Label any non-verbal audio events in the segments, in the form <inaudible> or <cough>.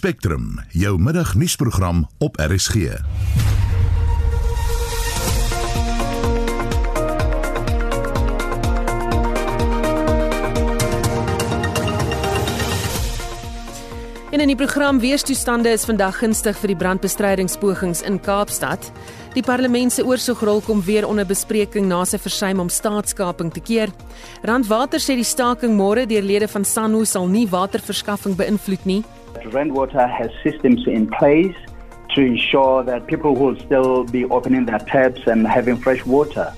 Spectrum, jou middagnuusprogram op RSG. In die program Weerstoestande is vandag gunstig vir die brandbestrydingspogings in Kaapstad. Die parlement se oorsigrol kom weer onder bespreking na sy versuim om staatskaping te keer. Randwater sê die staking môre deur lede van SANHO sal nie waterverskaffing beïnvloed nie. Randwater has systems in place to ensure that people will still be opening their taps and having fresh water.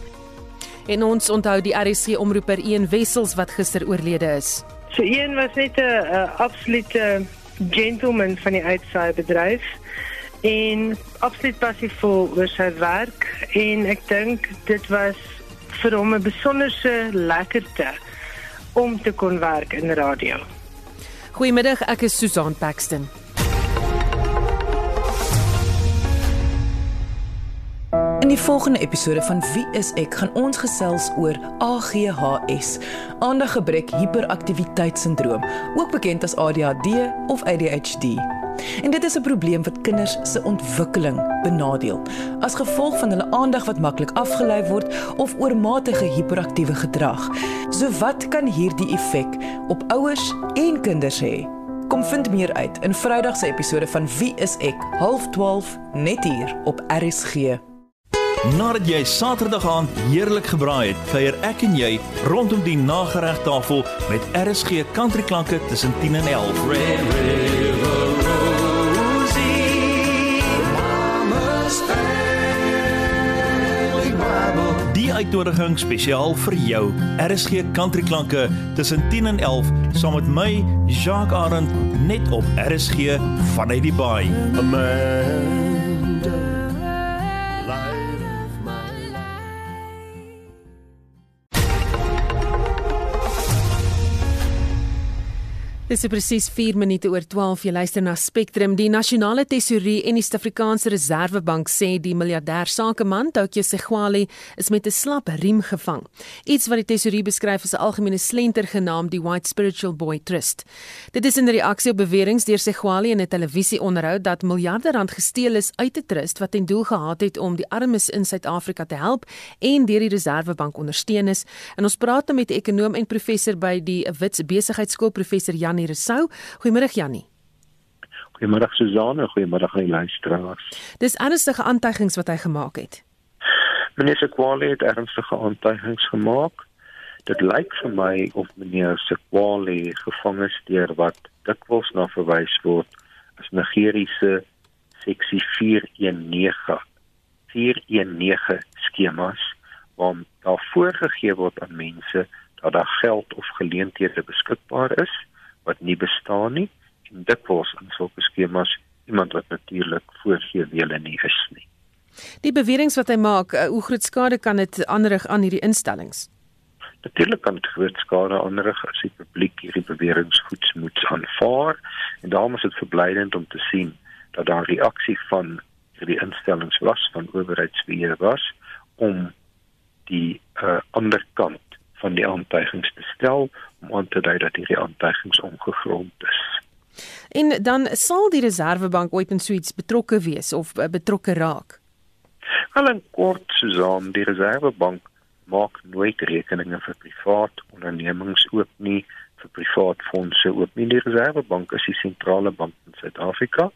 En ons onthou die RSC omroeper Ian Wessels wat gister oorlede is. So een was net 'n uh, absolute gentleman van die uitsaai bedryf en absoluut passievol oor sy werk en ek dink dit was vir hom 'n besonderse lekkerte om te kon werk in radio. Goeiemiddag, ek is Susan Paxton. Die volgende episode van Wie is ek gaan ons gesels oor AGHS, aandaggebrek hiperaktiwiteitssindroom, ook bekend as ADHD of ADHD. En dit is 'n probleem wat kinders se ontwikkeling benadeel as gevolg van hulle aandag wat maklik afgelei word of oormatige hiperaktiewe gedrag. So wat kan hierdie effek op ouers en kinders hê? Kom vind meer uit in Vrydag se episode van Wie is ek, 12:30 net hier op RSG. Nadat jy Saterdag aand heerlik gebraai het, kuier ek en jy rondom die nageregtafel met RSG countryklanke tussen 10 en 11. Red River Rosie, Mama's Family Bible. Die uitnodiging spesiaal vir jou. RSG countryklanke tussen 10 en 11 saam met my Jacques Arend net op RSG vanuit die baai. Amanda Dis presies 4 minute oor 12 jy luister na Spectrum. Die Nasionale Tesourie en die Suid-Afrikaanse Reserwebank sê die miljardêr sakeman Tokyo Segwali is met 'n slap riem gevang. Iets wat die Tesourie beskryf as 'n algemene slenter genaamd die White Spiritual Boy Trust. Dit is in reaksie op beweringe deur Segwali in 'n televisieonderhoud dat miljarde rand gesteel is uit 'n trust wat ten doel gehad het om die armes in Suid-Afrika te help en deur die Reserwebank ondersteun is. En ons praat nou met 'n ekonom en professor by die Wits Besigheidsskool professor Jan Janie Rousseau. Goeiemôre Janie. Goeiemôre Suzanne, goeiemôre aan die luisteraars. Dis ernstige aantuigings wat hy gemaak het. Meneer Sekwale het ernstige aantuigings gemaak. Dit lyk vir my of meneer Sekwale gevang is deur wat dikwels na verwys word as Nigeriese seksie 419 419 skemas waar daar voorgegee word aan mense dat daar geld of geleenthede beskikbaar is wat nie bestaan nie en dikwels in sulke skemas iemand wat natuurlik voorgee wie hulle nie is nie. Die beweringe wat hy maak, uh, hoe groot skade kan dit aanrig aan hierdie instellings? Natuurlik kan dit groot skade aanrig as die publiek hierdie beweringe goed moet aanvaar en daarom is dit verblydend om te sien dat daar reaksie van hierdie instellings was van owerheidsbeheer was om die uh, ander kant van die aantuigings te stel om aan te dui dat hierdie aantuigings ongegrond is. En dan sal die Reserwebank ooit in suits betrokke wees of uh, betrokke raak. Al in kort Susan, die Reserwebank maak nooit rekeninge vir privaat ondernemings oop nie, vir privaat fondse oop nie. Die Reserwebank is die sentrale bank in Suid-Afrika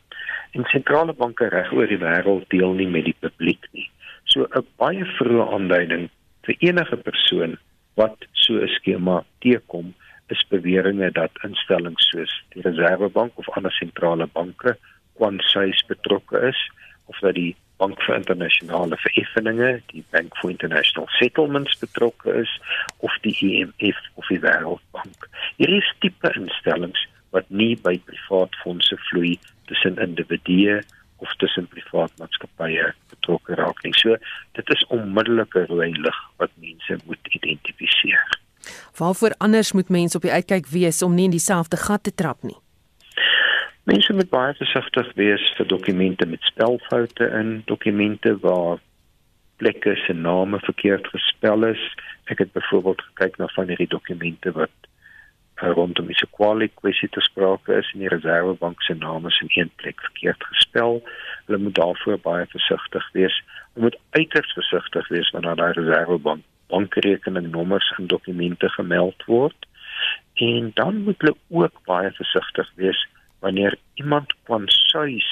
en sentrale banke reg oor die wêreld deel nie met die publiek nie. So 'n baie vroeë aanduiding vir enige persoon wat so 'n skema teekom is beweringe dat instellings soos die Reserwebank of ander sentrale banke kwansuis betrokke is of dat die Bank vir Internasionale Vereffeninge, die Bank for International Settlements betrokke is of die IMF e of die Wêreldbank. Hierdie tipe instellings wat nie by privaat fondse vloei tussen individue of tussen privaat maatskappye betrokke raak nie. So dit is onmiddellike rooi lig wat mense moet identifiseer. Waarvoor anders moet mense op die uitkyk wees om nie in dieselfde gat te trap nie? Mense moet baie versigtig wees vir dokumente met spelfoute in, dokumente waar plekke se name verkeerd gespel is. Ek het byvoorbeeld gekyk na van hierdie dokumente wat rondom die Sequali kwessie te sprake is en die Reservebank se naam is in een plek verkeerd gespel. Hulle moet daarvoor baie versigtig wees. Hulle moet uiters versigtig wees wanneer daai Reservebank bankrekeningnommers en dokumente gemeld word. En dan moet hulle ook baie versigtig wees wanneer iemand kwansuis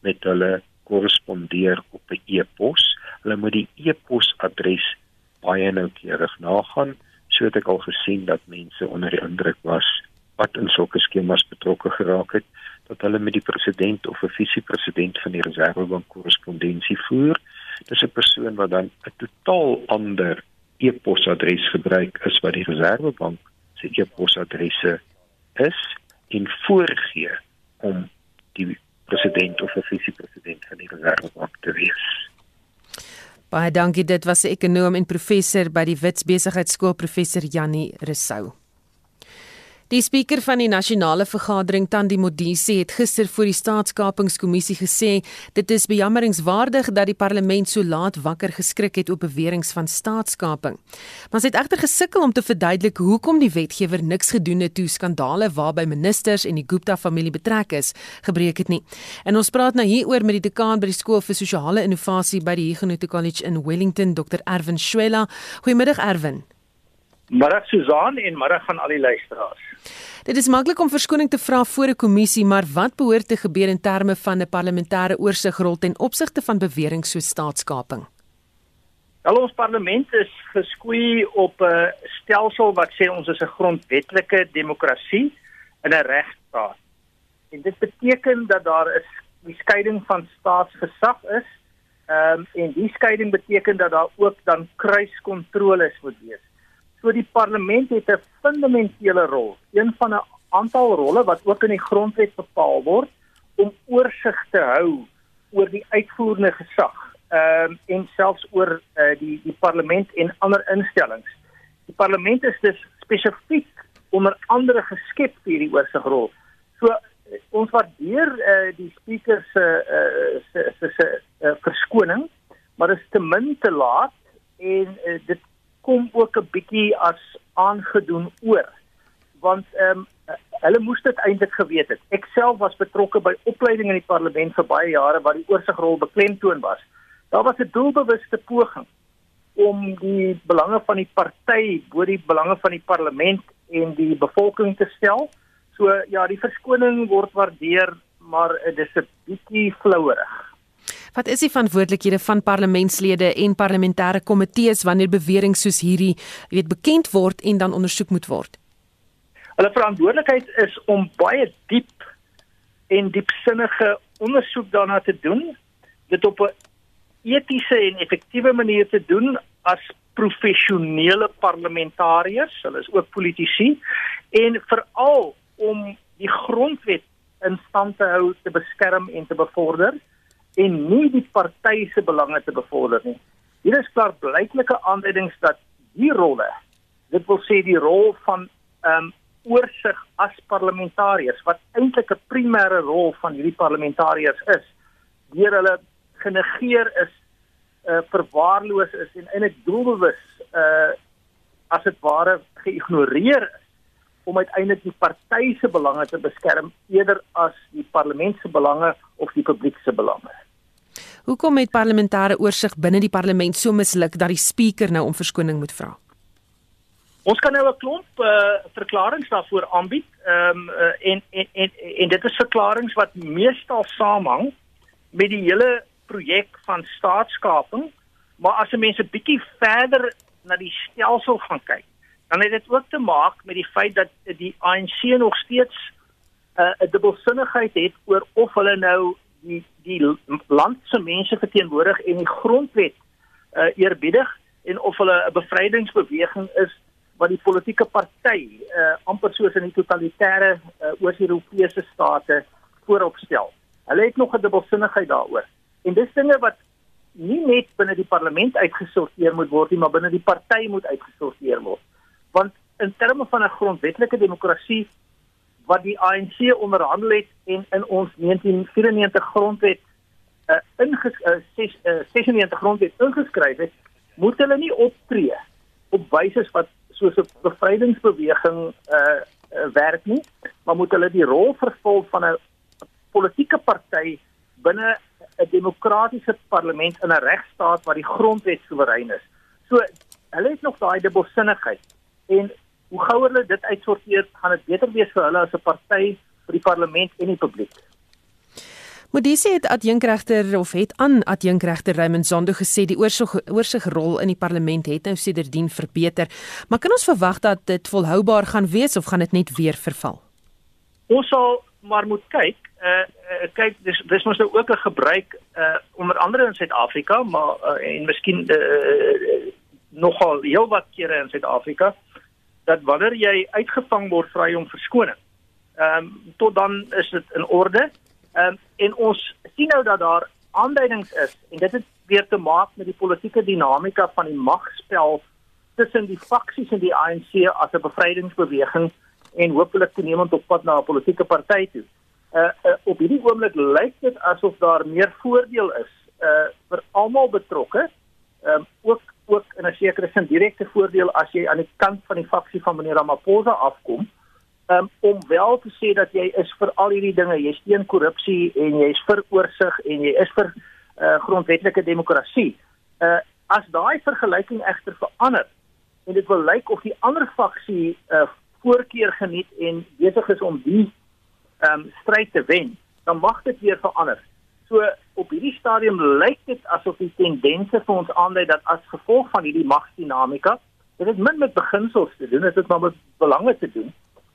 met hulle korrespondeer op 'n e-pos. Hulle moet die e-posadres baie noukeurig nagaan sodat ek al gesien dat mense onder die indruk was wat in sulke skemas betrokke geraak het dat hulle met die president of 'n visiepresident van die Reservebank korrespondensie voer. Dis 'n persoon wat dan 'n totaal ander e-posadres gebruik as wat die Reservebank se e-posadresse is en voorgee om die president of 'n visiepresident van die Reservebank te wees. Baie dankie. Dit was 'n ekonom en professor by die Wits Besigheidsskool, professor Jannie Resou. Die spreker van die nasionale vergadering Tandi Modise het gister voor die staatskapingskommissie gesê dit is bejammeringswaardig dat die parlement so laat wakker geskrik het op beweringe van staatskaping. Maar sy het egter gesukkel om te verduidelik hoekom die wetgewer niks gedoen het toe skandale waarby ministers en die Gupta familie betrek is gebreek het nie. En ons praat nou hieroor met die dekaan by die skool vir sosiale innovasie by die Huguenot College in Wellington, Dr. Erwin Schwella. Goeiemiddag Erwin. Middag Susan en middag aan al die luisteraars. Dit is maklik om verskoning te vra voor 'n kommissie, maar wat behoort te gebeur in terme van 'n parlementêre oorsigrol ten opsigte van beweringe so staatskaping? Al ons parlement is geskoei op 'n stelsel wat sê ons is 'n grondwetlike demokrasie in 'n regstaat. En dit beteken dat daar die skeiding van staatsgesag is. Ehm um, en die skeiding beteken dat daar ook dan kruiskontroles moet wees. So die parlement het 'n fundamentele rol, een van 'n aantal rolle wat ook in die grondwet bepaal word om oorsig te hou oor die uitvoerende gesag, ehm um, en selfs oor uh, die die parlement en ander instellings. Die parlement is dus spesifiek onder andere geskep vir hierdie oorsigrol. So ons waardeer uh, die spreker se uh, se se, se uh, verskoning, maar dit is te min te laat en uh, dit kom ook 'n bietjie as aangedoen oor want ehm um, hulle moes dit eintlik geweet het. Ek self was betrokke by opleiding in die parlement vir baie jare waar die oorsigrol beklemtoon was. Daar was 'n doelbewuste poging om die belange van die party bo die belange van die parlement en die bevolking te stel. So ja, die verskoning word waardeer, maar dit is 'n bietjie flouerig. Wat is die verantwoordelikhede van parlementslede en parlementêre komitees wanneer beweringe soos hierdie, jy weet, bekend word en dan ondersoek moet word? Hulle verantwoordelikheid is om baie diep en diepsinnige ondersoek daarna te doen, dit op 'n etiese en effektiewe manier te doen as professionele parlementariërs, hulle is ook politici en veral om die grondwet in stand te hou, te beskerm en te bevorder en nie die party se belange te bevorder nie. Hier is klaar blyklike aanduidings dat die rolle, dit wil sê die rol van ehm um, oorsig as parlementariërs wat eintlik 'n primêre rol van hierdie parlementariërs is, deur hulle genegeer is, uh verwaarloos is en eintlik doelbewus uh as dit ware geïgnoreer is om uiteindelik die party se belange te beskerm eerder as die parlement se belange of die publiek se belange. Hoekom het parlementêre oorsig binne die parlement so misluk dat die spreker nou om verskoning moet vra? Ons kan nou 'n klomp uh, verklaringe daarvoor aanbied. Ehm um, uh, en, en en en dit is verklaringe wat meestal saamhang met die hele projek van staatskaping, maar as mense bietjie verder na die stelsel gaan kyk, dan het dit ook te maak met die feit dat die ANC nog steeds uh, 'n dubbelsinnigheid het oor of hulle nou die die land se mense verteenwoordig en die grondwet uh, eerbiedig en of hulle 'n bevrydingsbeweging is wat die politieke party uh, amper soos in die totalitêre uh, Oos-Europese state vooropstel. Hulle het nog 'n dubbelsinnigheid daaroor. En dis dinge wat nie net binne die parlement uitgesorteer moet word nie, maar binne die party moet uitgesorteer word. Want in terme van 'n grondwetlike demokrasie wat die ANC onderhandel het en in ons 1994 grondwet uh, inges uh, 6 uh, 96 grondwet ingeskryf het, moet hulle nie optree op wyse wat soos 'n bevrydingsbeweging uh, uh werk nie, maar moet hulle die rol vervul van 'n politieke party binne 'n demokratiese parlement in 'n regstaat waar die grondwet soewerein is. So hulle het nog daai dubbelsinnigheid en hoe gouer hulle dit uitsorteer, gaan dit beter wees vir hulle as 'n party vir die parlement en die publiek. Modise het adjunkregter of het aan adjunkregter Raymond Zondo gesê die oorsig oorsigrol in die parlement het nou sedertdien verbeter. Maar kan ons verwag dat dit volhoubaar gaan wees of gaan dit net weer verval? Ons sal maar moet kyk. Uh, uh kyk dis dis mos nou ook 'n gebruik uh onder andere in Suid-Afrika, maar uh, en miskien uh, uh nogal heelwat kere in Suid-Afrika dat wanneer jy uitgevang word vry om verskoning. Ehm um, tot dan is dit in orde. Ehm um, en ons sien nou dat daar aanduidings is en dit het weer te maak met die politieke dinamika van die magspel tussen die faksies in die ANC as 'n bevrydingsbeweging en hopelik toenemend op pad na 'n politieke party toe. Uh, uh op hierdie oomblik lyk dit asof daar meer voordeel is uh vir almal betrokke. Ehm um, ook ook in 'n sekere sin direkte voordeel as jy aan die kant van die faksie van meneer Ramaphosa afkom um, om wel te sê dat jy is vir al hierdie dinge, jy steun korrupsie en jy is vir oorsig en jy is vir uh, grondwetlike demokrasie. Uh as daai vergelyking egter verander en dit wil lyk of die ander faksie uh, voorkeur geniet en besig is om die ehm um, stryd te wen, dan mag dit weer verander. So op hierdie stadium lyk dit asof die tendense vir ons aandui dat as gevolg van hierdie magsdinamika, dit het min met beginsels te doen, dit het maar met belange te doen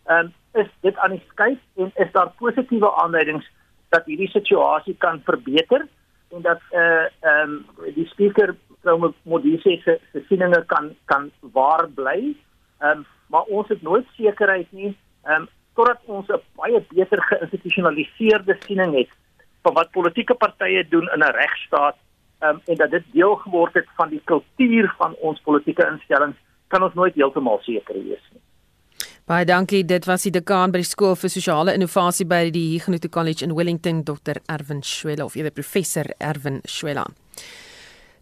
um, is dit aan die skuif en is daar positiewe aanduidings dat hierdie situasie kan verbeter en dat eh uh, ehm um, die spreker mevrou Modise se se sieninge kan kan waar bly. Ehm um, maar ons het nooit sekerheid nie ehm um, totdat ons 'n baie beter geïnstitusionaliseerde siening het van wat politieke partye doen in 'n regstaat um, en dat dit deel geword het van die kultuur van ons politieke instellings kan ons nooit heeltemal seker wees nie. Baie dankie. Dit was die dekaan by die skool vir sosiale innovasie by die Huguenot College in Wellington, Dr. Erwin Schwella of eerder professor Erwin Schwella.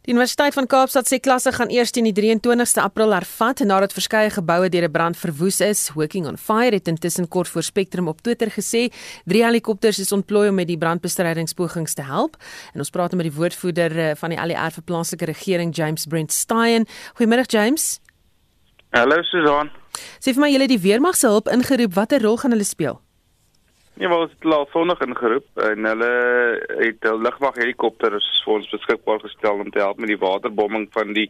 Die Universiteit van Kaapstad sê klasse gaan eers teen die 23ste April hervat nadat verskeie geboue deur 'n brand verwoes is. Working on Fire het intussen kort voor Spectrum op Twitter gesê, drie helikopters is ontplooi om met die brandbestrydingspogings te help. En ons praat met die woordvoerder eh, van die ALR vir plaaslike regering, James Brent Stein. Goeiemôre James. Hallo Susan. Sê vir my julle die weermag se hulp ingeroep, watter rol gaan hulle speel? Ja, wel ons het laat sonnig ingeroep en hulle het 'n lugmag helikopters vir ons beskikbaar gestel om te help met die waterbombing van die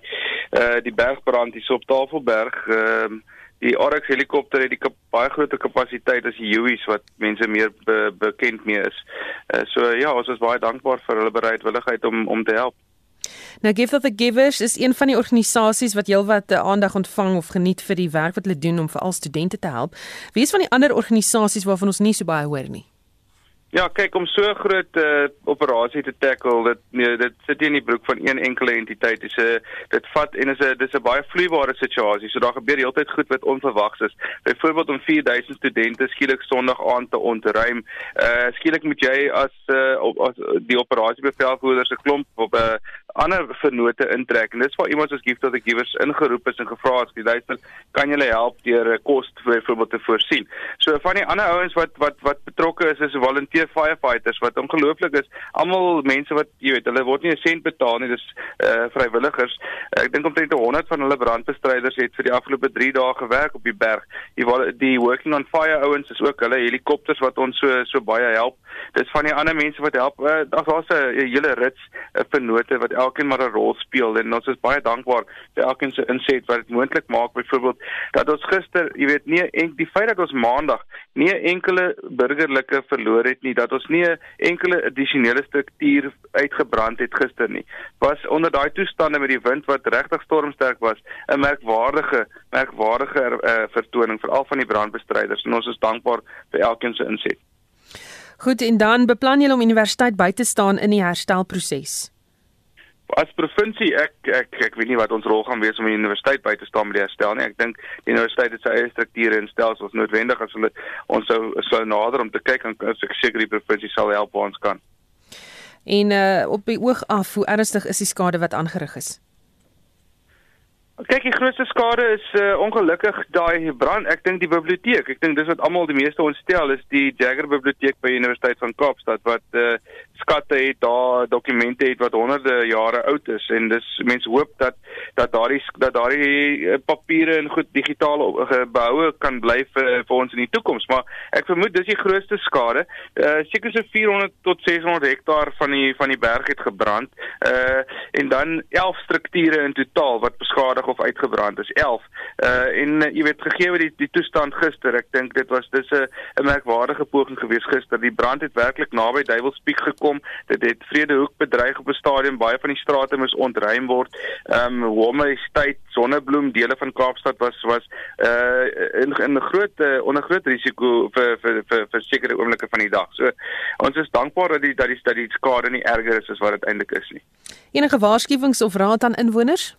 uh die bergbrand hier op Tafelberg. Ehm uh, die Oryx helikopter het die baie groter kapasiteit as die Hueys wat mense meer be bekend mee is. Uh, so ja, ons is baie dankbaar vir hulle bereidwilligheid om om te help. Nou Give of the Givers is een van die organisasies wat heelwat eh, aandag ontvang of geniet vir die werk wat hulle doen om veral studente te help. Wie is van die ander organisasies waarvan ons nie so baie hoor nie? Ja, kyk om so groot uh, operasie te tackle, dit nee, dit sit nie in die broek van een enkele entiteit. Dit is 'n dit vat en is 'n dis 'n baie vloeibare situasie. So daar gebeur heeltyd goed wat onverwags is. Byvoorbeeld om 4000 studente skielik Sondag aand te ontruim. Uh skielik moet jy as uh as die operasiebevelvoerder se klomp op 'n uh, ander vennote intrek en dis waar iemand soos Gift of the Givers ingeroep is en gevra het, "Luister, kan julle help deur kos byvoorbeeld te voorsien?" So van die ander ouens wat wat wat betrokke is is volunteer firefighters wat ongelooflik is. Almal mense wat jy weet, hulle word nie 'n sent betaal nie, dis uh vrywilligers. Uh, ek dink omtrent 100 van hulle brandbestryders het vir die afgelope 3 dae gewerk op die berg. Die die working on fire ouens is ook hulle helikopters wat ons so so baie help. Dis van die ander mense wat help. Uh, Daar's 'n hele rits uh, vennote wat elkeen maar 'n rol speel en ons is baie dankbaar vir elkeen se inset wat dit moontlik maak byvoorbeeld dat ons gister, jy weet, nie en die feit dat ons maandag nie enkele burgerlike verloor het nie, dat ons nie 'n enkele addisionele struktuur uitgebrand het gister nie. Was onder daai toestande met die wind wat regtig stormsterk was, 'n merkwaardige merkwaardige uh, vertoning vir al van die brandbestryders en ons is dankbaar vir elkeen se inset. Goed, en dan beplan julle om universiteit by te staan in die herstelproses as provinsie ek ek ek weet nie wat ons rol gaan wees om die universiteit by te staan met die herstel nie. Ek dink die universiteit het sy eie strukture en stelsels noodwendig as hulle ons sou sou nader om te kyk en as ek seker die provinsie sal help waar ons kan. En uh op die oog af, hoe ernstig is die skade wat aangerig is? Kyk, die grootste skade is uh, ongelukkig daai brand. Ek dink die biblioteek. Ek dink dis wat almal die meeste ontstel is die Jagger biblioteek by Universiteit van Kaapstad wat uh, skatte het, daar dokumente het wat honderde jare oud is en dis mense hoop dat dat daardie dat daardie uh, papiere en goed digitaal behoue kan bly vir, vir ons in die toekoms. Maar ek vermoed dis die grootste skade. Uh, Seker so 400 tot 600 hektaar van die van die berg het gebrand. Uh, en dan 11 strukture in totaal wat beskadig of uitgebrand is 11. Uh en jy weet gegee die die toestand gister, ek dink dit was dis 'n 'n merkwaardige poging geweest gister. Die brand het werklik naby Duiwelspiek gekom. Dit het Vredehoek bedreig op 'n stadium. Baie van die strate moes ontruim word. Ehm um, Homerstad, Sonnebloem, dele van Kaapstad was was uh in 'n groot uh, onder groot risiko vir vir vir vir sekere oomblikke van die dag. So ons is dankbaar dat die dat die dat die skade nie erger is as wat dit eintlik is nie. Enige waarskuwings of raad aan inwoners?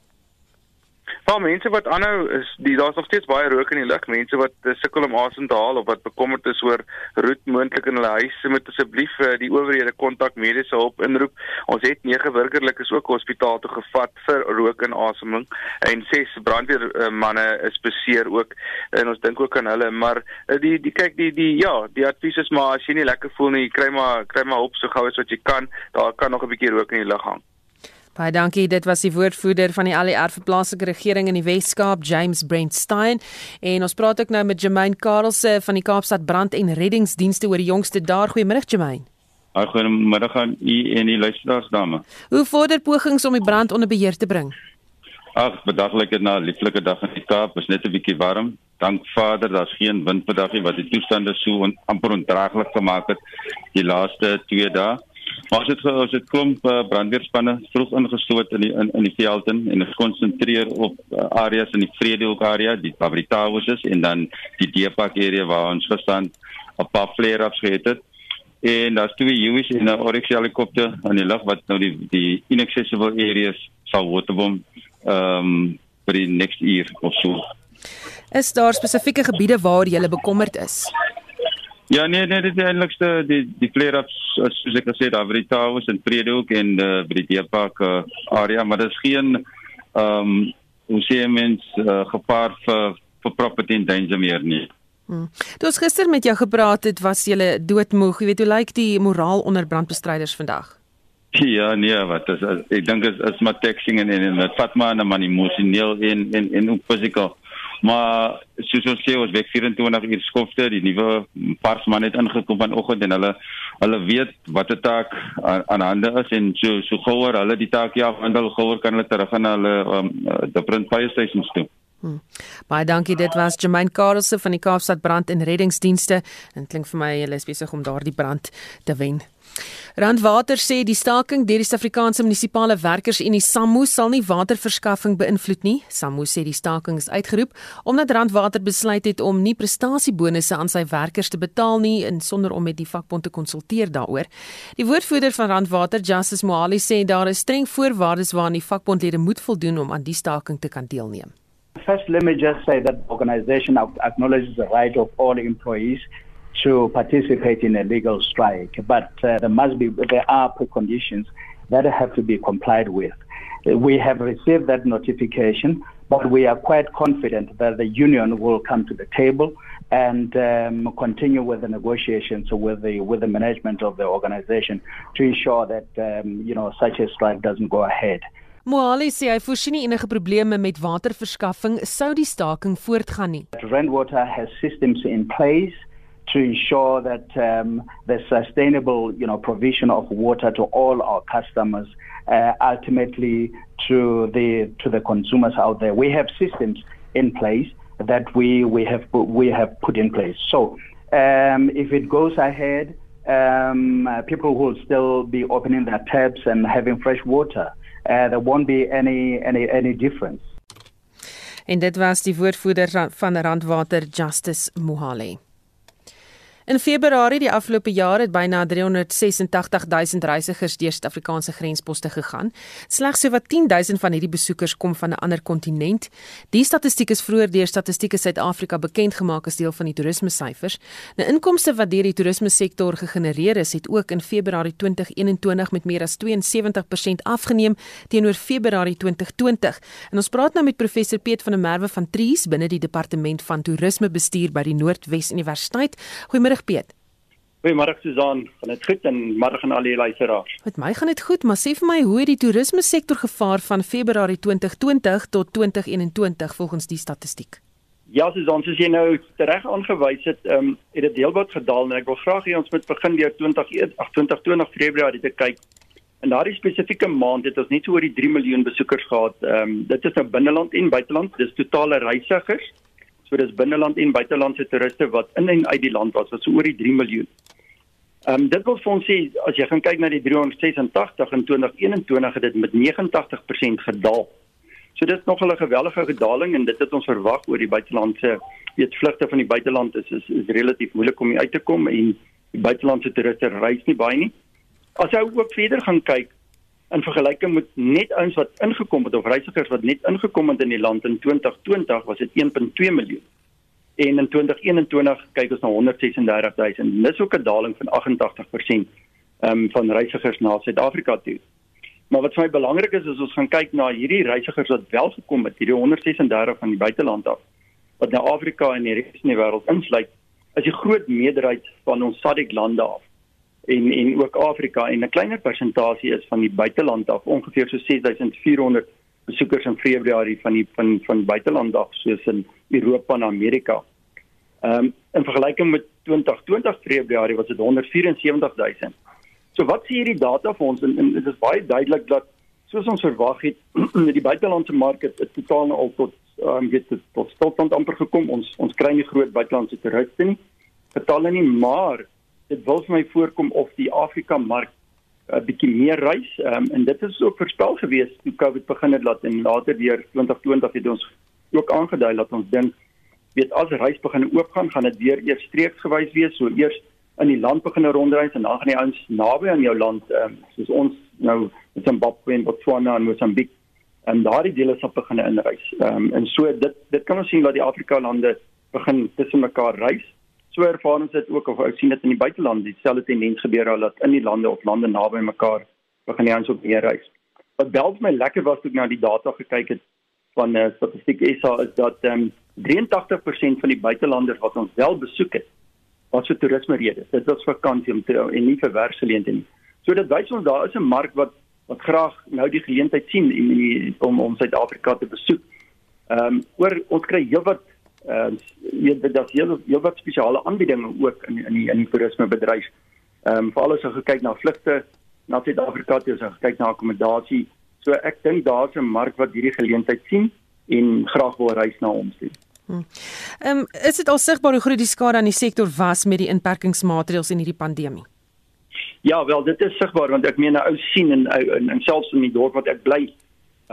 Maar mense wat aanhou is die daar's nog steeds baie rook in die lug. Mense wat uh, sukkel om asem te haal of wat bekommerd is oor roet moontlik in hulle huise moet asseblief uh, die owerhede kontak mediese hulp inroep. Ons het nege burgerlikes ook hospitaal toe gevat vir rook en asemhaling en ses brandweer uh, manne is beseer ook en ons dink ook aan hulle maar uh, die die kyk die die ja, die advies is maar as jy nie lekker voel nie, kry maar kry maar hulp so gou as wat jy kan. Daar kan nog 'n bietjie rook in die lug hang. Baie dankie. Dit was die woordvoerder van die ALR vir plaaslike regering in die Wes-Kaap, James Brentstein. En ons praat ook nou met Jermaine Karelse van die Kaapstad Brand- en Reddingsdienste oor die jongste daar. Goeiemôre Jermaine. Goeiemôre aan u en die luisteraars dame. Hoe vorder pogings om die brand onder beheer te bring? Ag, bedaglik het na 'n lieflike dag in die Kaap, is net 'n bietjie warm. Dank Vader, daar's geen wind vandag nie wat die toestande so on, amper ondraaglik gemaak het die laaste 2 dae. As dit as dit klomp uh, brandweerspanne vroeg ingesloot in die in, in die veld in en ons konsentreer op uh, areas in die Vredehoek area, die Fabrikawes is en dan die Deepak area waar ons gestaan 'n paar flare-ups gehad het. En daar's twee UAVs en 'n Oryx helikopter in die lug wat nou die die inaccessible areas sal waterbom ehm um, vir die next year of so. Is daar spesifieke gebiede waar jy bekommerd is? Ja nee nee dit is eintlikste die die flare-ups soos ek gesê daar by die Towers en Vredehoek en uh, by die Deepak uh, area maar is geen ehm um, hoe sê mens uh, gepaard vir vir property in danger meer nie. Hmm. Toe ons gister met jou gepraat het, was jy doodmoeg. Jy weet hoe lyk die moraal onder brandbestryders vandag? Ja, nee, wat is, is ek dink is is maar texting en en dit vat maar 'n man emosioneel en en en ook fisies. Maar soos ons sê ons week 24 uur skofte, die nuwe pars man het ingekom vanoggend en hulle hulle weet wat 'n taak aan, aan hande is en so so gouer hulle die taak ja, want hulle gouer kan hulle terug gaan na hulle um, uh, die print fire stations toe. Hmm. Baie dankie. Dit was Jermaine Karelse van die Kaapstad Brand en Reddingsdienste. En klink vir my hulle is besig om daardie brand te wen. Randwater sê die staking deur die Suid-Afrikaanse munisipale werkersunie SAMU sal nie waterverskaffing beïnvloed nie. SAMU sê die staking is uitgeroep omdat Randwater besluit het om nie prestasiebonusse aan sy werkers te betaal nie en sonder om met die vakbond te konsulteer daaroor. Die woordvoerder van Randwater, Justice Mohali, sê daar is streng voorwaardes waaraan die vakbondlede moet voldoen om aan die staking te kan deelneem. First, let me just say that the organization acknowledges the right of all employees to participate in a legal strike, but uh, there must be there are preconditions that have to be complied with. We have received that notification, but we are quite confident that the union will come to the table and um, continue with the negotiations with the with the management of the organization to ensure that um, you know such a strike doesn't go ahead. Moali sê hy voorsien nie enige probleme met waterverskaffing sou die staking voortgaan nie. Rainwater has systems in place to ensure that um, the sustainable, you know, provision of water to all our customers, uh, ultimately to the to the consumers out there. We have systems in place that we we have we have put in place. So um, if it goes ahead, um, uh, people will still be opening their taps and having fresh water. Uh, there won't be any any any difference. En dit was die woordvoerder van Randwater Justice Mohale. In Februarie die afgelope jaar het byna 386 000 reisigers deur Suid-Afrikaanse grensposte gegaan. Slegs sowat 10 000 van hierdie besoekers kom van 'n ander kontinent. Die statistiek is vroeër deur Statistiek Suid-Afrika bekend gemaak as deel van die toerisme syfers. Nou inkomste wat deur die toerisme sektor gegenereer is, het ook in Februarie 2021 met meer as 72% afgeneem teenoor Februarie 2020. En ons praat nou met professor Piet van der Merwe van Tries binne die departement van toerismebestuur by die Noordwes Universiteit. Goeiemôre Piet. Goeiemôre Susan, gaan dit goed en môre aan al die luisteraars. Met my gaan dit goed, maar sê vir my hoe het die toerisme sektor gevaar van Februarie 2020 tot 2021 volgens die statistiek? Ja, Susan, soos jy nou reg aangewys het, ehm um, het dit heelwat gedaal en ek wil graag hê ons moet begin deur 20 2020 Februarie te kyk. In daardie spesifieke maand het ons net so oor die 3 miljoen besoekers gehad. Ehm um, dit is nou binneland en buiteland, dis totale reisigers. So dis binneland en buitelandse toeriste wat in en uit die land was, wat so oor die 3 miljoen. Ehm um, dit wil vir ons sê as jy gaan kyk na die 386 in 2021 het dit met 89% gedaal. So dit is nog 'n geweldige gedaling en dit het ons verwag oor die buitelandse weet vlugte van die buiteland is is, is relatief moeilik om uit te kom en die buitelandse toeriste reis nie baie nie. As jy ook verder gaan kyk in vergelyking met net ouens wat ingekom het of reisigers wat net ingekom het in die land in 2020 was dit 1.2 miljoen. En in 2021 kyk ons na 136 000. Dis ook 'n daling van 88% um, van reisigers na Suid-Afrika toe. Maar wat vir my belangrik is is ons gaan kyk na hierdie reisigers wat wel gekom het, hierdie 136 van die buiteland af wat na Afrika en die res van die wêreld insluit, is die groot meerderheid van ons SADC lande af en en ook Afrika en 'n kleiner persentasie is van die buiteland af ongeveer so 6400 besoekers in Februarie van die van van buiteland af soos in Europa en Amerika. Ehm um, in vergelyking met 2020 Februarie was dit 174000. So wat sê hierdie data vir ons en, en dit is baie duidelik dat soos ons verwag het <clears throat> die buitelandse mark het totaal al tot ehm um, weet tot, tot stilstand amper gekom. Ons ons kry nie groot buitelandse toeriste nie. Getalle nie, maar dit wil vir my voorkom of die Afrika mark 'n uh, bietjie meer reis. Um, en dit is ook voorspel gewees toe Covid begin het laat en later deur 2020 het ons ook aangedui dat ons dink weet as reis begin oopgaan gaan dit weer eers streeksgewys wees. So eers in die land begin rondreis en dan gaan die ouens naby aan jou land um, soos ons nou in Zimbabwe en Botswana en Mosambik en daardie dele sal begin inreis. Um, en so dit dit kan ons sien dat die Afrika lande begin tussen mekaar reis So ervaar ons dit ook of ons sien dit in die buiteland dieselfde tendens gebeur al dat in die lande of lande naby mekaar begin die ons op meer reis. Wat bel my lekker was toe ek na die data gekyk het van uh, statistiek SA is dat um, ehm, 83% van die buitelanders wat ons wel besoek het was vir toerisme redes. Dit was vakansie om te en nie vir werksgeleenthede nie. So dit wys ons daar is 'n mark wat wat graag nou die geleentheid sien en die, om om Suid-Afrika te besoek. Ehm um, oor ons kry heelwat Ehm uh, dit dat heel heel wat spesiale aanbiedinge ook in in die in die toerismebedryf. Ehm um, veral as jy kyk na vlugte na Suid-Afrika, as jy kyk na akkommodasie. So ek dink daar's 'n mark wat hierdie geleentheid sien en graag wil reis na ons toe. Hm. Ehm um, is dit al sigbaar hoe groot die skade aan die sektor was met die inperkingsmaatreëls in hierdie pandemie? Ja, wel dit is sigbaar want ek meen 'n ou sien en, en en selfs in die dorp wat ek bly,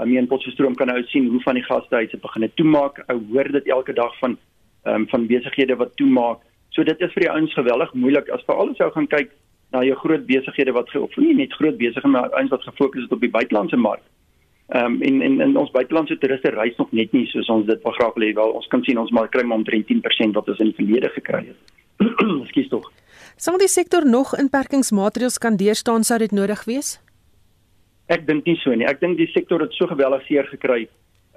um, in Potchefstroom kan nou sien hoe van die gastehuise begin het toemaak. Ou hoor dit elke dag van um, van besighede wat toemaak. So dit is vir die ouens geweldig moeilik as veral as jy gaan kyk na jou groot besighede wat of nie net groot besighede maar ouens wat gefokus het op die buitelandse mark. Ehm um, en en en ons buitelandse toeriste reis nog net nie soos ons dit graag wil hê wel. Ons kan sien ons maar kry maar omtrent 10% wat ons in die verlede gekry het. <clears throat> Ekskuus tog. Sal die sektor nog inperkingsmaatreëls kan deurstaan sou dit nodig wees? Ek dink nie so nie. Ek dink die sektor het so geweldig seer gekry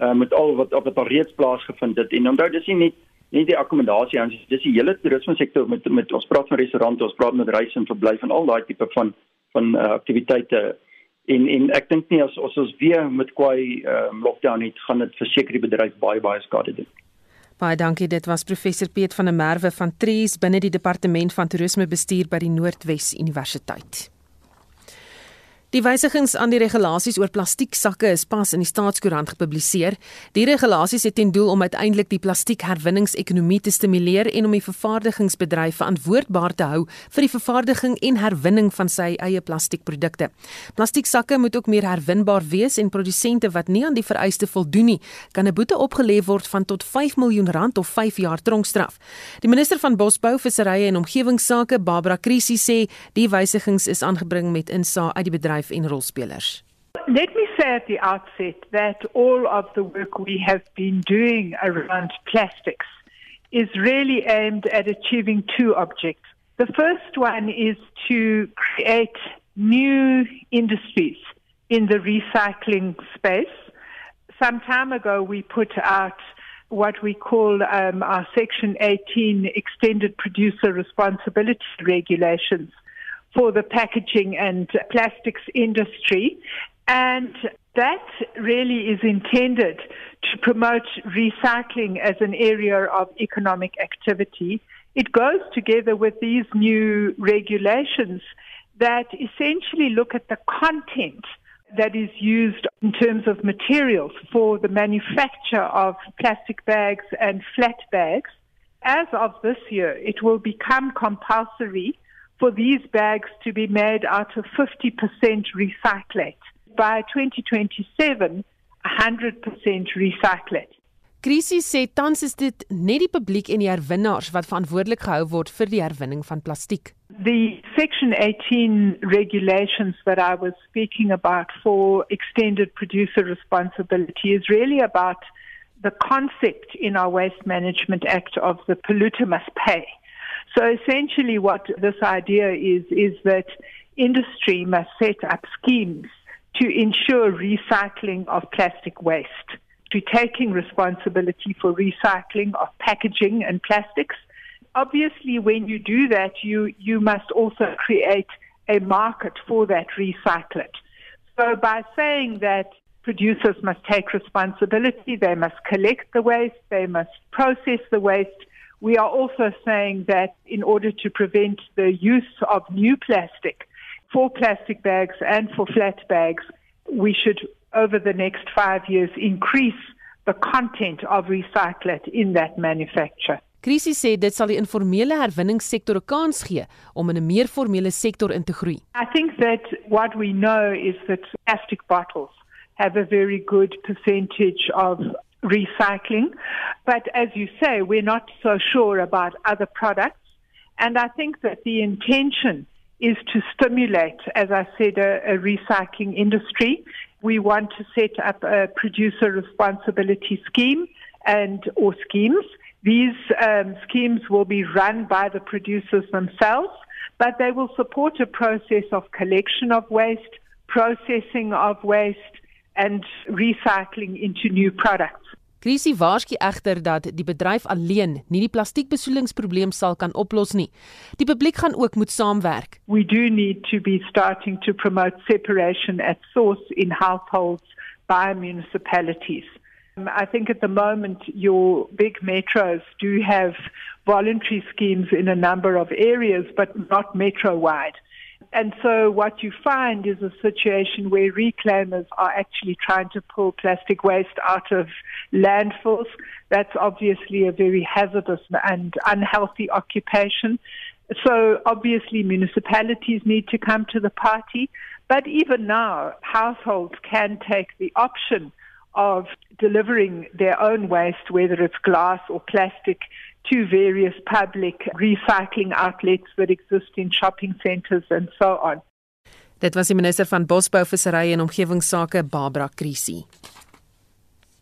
uh, met al wat wat al reeds plaasgevind het. En onthou dis nie net nie die akkommodasie aan dis die hele toerisme sektor met met ons praat van restaurante, ons praat met reis en verblyf en al daai tipe van van uh, aktiwiteite. En en ek dink nie as, as ons weer met kwai um, lockdown het gaan dit verseker die bedryf baie baie skade doen. Baie dankie. Dit was professor Piet van der Merwe van Trees binne die departement van toerismebestuur by die Noordwes Universiteit. Die wysigings aan die regulasies oor plastieksakke is pas in die staatskoerant gepubliseer. Die regulasies het ten doel om uiteindelik die plastiekherwinningsekonomie te stimuleer en om die vervaardigingsbedryf verantwoordbaar te hou vir die vervaardiging en herwinning van sy eie plastiekprodukte. Plastieksakke moet ook meer herwinbaar wees en produsente wat nie aan die vereiste voldoen nie, kan 'n boete opgelê word van tot 5 miljoen rand of 5 jaar tronkstraf. Die minister van Bosbou, Visserye en Omgewingsake, Barbara Krisi sê die wysigings is aangebring met insaag uit die bedryf bedryf en rolspelers. Let me say at the outset that all of the work we have been doing around plastics is really aimed at achieving two objects. The first one is to create new industries in the recycling space. Some time ago, we put out what we call um, our Section 18 Extended Producer Responsibility Regulations for the packaging and plastics industry. And that really is intended to promote recycling as an area of economic activity. It goes together with these new regulations that essentially look at the content that is used in terms of materials for the manufacture of plastic bags and flat bags. As of this year, it will become compulsory for these bags to be made out of 50% recyclate. By 2027, 100% recyclate. Krisis sê tans is dit net die publiek en die herwinnaars wat verantwoordelik gehou word vir die herwinning van plastiek. The Section 18 regulations that I was speaking about for extended producer responsibility is really about the concept in our Waste Management Act of the polluter must pay. So essentially what this idea is, is that industry must set up schemes to ensure recycling of plastic waste, to taking responsibility for recycling of packaging and plastics. Obviously, when you do that, you, you must also create a market for that recyclate. So by saying that producers must take responsibility, they must collect the waste, they must process the waste, we are also saying that in order to prevent the use of new plastic for plastic bags and for flat bags, we should, over the next five years, increase the content of recyclate in that manufacture. Krisis sê dit sal die informele herwinningssektor 'n kans gee om in 'n meer formele sektor in te groei. I think that what we know is that plastic bottles have a very good percentage of recycling. But as you say, we're not so sure about other products. And I think that the intention is to stimulate, as I said, a, a recycling industry. We want to set up a producer responsibility scheme and or schemes. These um, schemes will be run by the producers themselves, but they will support a process of collection of waste, processing of waste, and recycling into new products. Krisie waarsku egter dat die bedryf alleen nie die plastiekbesoedelingsprobleem sal kan oplos nie. Die publiek gaan ook moet saamwerk. We do need to be starting to promote separation at source in households by municipalities. Um, I think at the moment your big metros do have voluntary schemes in a number of areas but not metro wide. And so what you find is a situation where reclaimers are actually trying to pull plastic waste out of landfills. That's obviously a very hazardous and unhealthy occupation. So obviously municipalities need to come to the party. But even now, households can take the option of delivering their own waste, whether it's glass or plastic, to various public recycling outlets that exist in shopping centres and so on. Dit was die minister van Bosbou, Visserry en Omgewingsake, Barbara Krisi.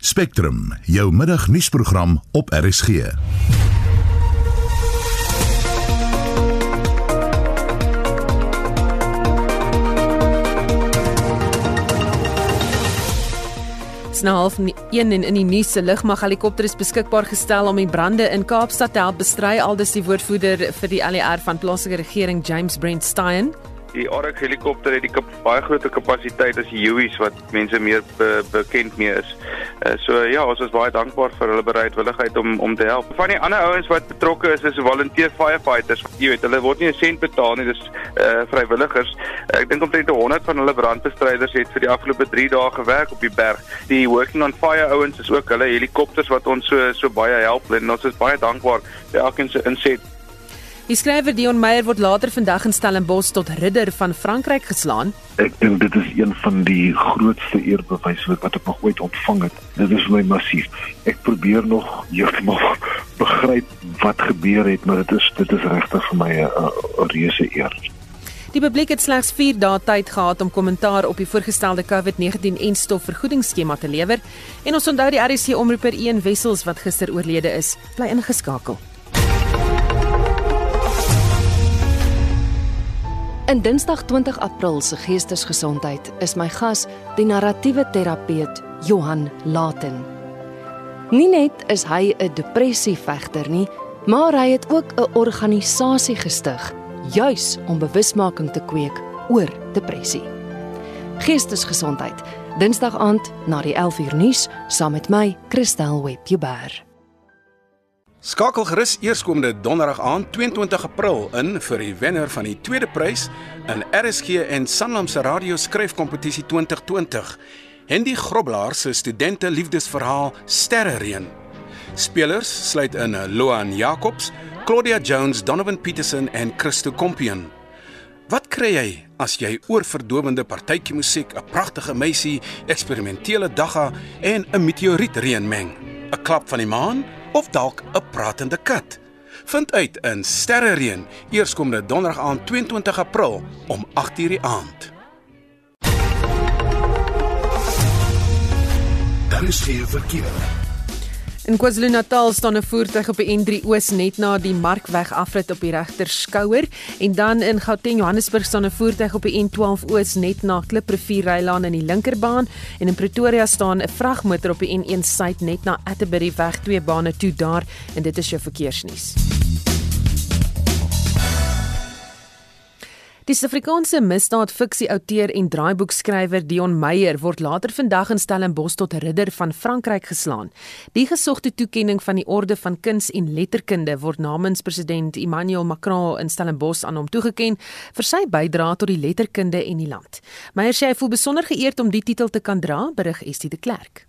Spectrum, jou middagnuusprogram op RSG. na half 1 en in die nuus se lugmag helikopter is beskikbaar gestel om die brande in Kaapstad te help bestry aldus die woordvoerder vir die ALR van plaaslike regering James Brent Stein. Die Arak helikopter het die baie groter kapasiteit as die Hueys wat mense meer be bekend mee is. Uh, so ja, ons is baie dankbaar vir hulle bereidwilligheid om om te help. Van die ander ouens wat betrokke is, is volunteer firefighters. Jy weet, hulle word nie 'n sent betaal nie, dis uh vrywilligers. Ek dink omtrent 100 van hulle brandbestryders het vir die afgelope 3 dae gewerk op die berg. Die working on fire ouens is ook hulle helikopters wat ons so so baie help en ons is baie dankbaar vir elkeen se inset. Die skrywer Dion Meyer word later vandag in Stellenbosch tot ridder van Frankryk geslaan. Ek dink dit is een van die grootste eerbewyse wat ek nog ooit ontvang het. Dit is vir my massief. Ek probeer nog heeltemal <laughs> begryp wat gebeur het, maar dit is dit is regtig vir my 'n reuse eer. Die publiek het slegs 4 dae tyd gehad om kommentaar op die voorgestelde COVID-19 en stofvergoedingsskema te lewer en ons onthou die RC omroeper Ian Wessels wat gister oorlede is, bly ingeskakel. In Dinsdag 20 April se Geestesgesondheid is my gas die narratiewe terapeut Johan Laten. Nie net is hy 'n depressievegter nie, maar hy het ook 'n organisasie gestig juis om bewusmaking te kweek oor depressie. Geestesgesondheid, Dinsdag aand na die 11uur nuus saam met my, Christel Webber. Skakel gerus eerskomende donderdag aand 22 April in vir die wenner van die tweede prys in RSG en Sanlam se radio skryfkompetisie 2020. Hendy Groblaar se studente liefdesverhaal Sterrereën. Spelers sluit in Loan Jacobs, Claudia Jones, Donovan Petersen en Christo Kompion. Wat kry jy as jy oorverdowende partytjie musiek, 'n pragtige meisie, eksperimentele dagga en 'n meteorietreën meng? 'n Klap van die maan? Of dalk 'n pratende kat. Vind uit in Sterrereën eerskomende donderdag aand 22 April om 8:00 die aand. Daar is geen verkeer. In KwaZulu-Natal staan 'n voertuig op die N3 Oos net na die Markweg afrit op die regter skouer en dan in Gauteng Johannesburg staan 'n voertuig op die N12 Oos net na Kliprivier Rylaan in die linkerbaan en in Pretoria staan 'n vragmotor op die N1 Suid net na Atterbury weg twee bane toe daar en dit is jou verkeersnuus. Die Suid-Afrikaanse misdaadfiksie-outeur en draaiboekskrywer Dion Meyer word later vandag in Stellenbosch tot ridder van Frankryk geslaan. Die gesogte toekenning van die Orde van Kuns en Letterkunde word namens president Emmanuel Macron in Stellenbosch aan hom toegeken vir sy bydrae tot die letterkunde en die land. Meyer sê hy voel besonder geëerd om die titel te kan dra, berig Estie de Klerk.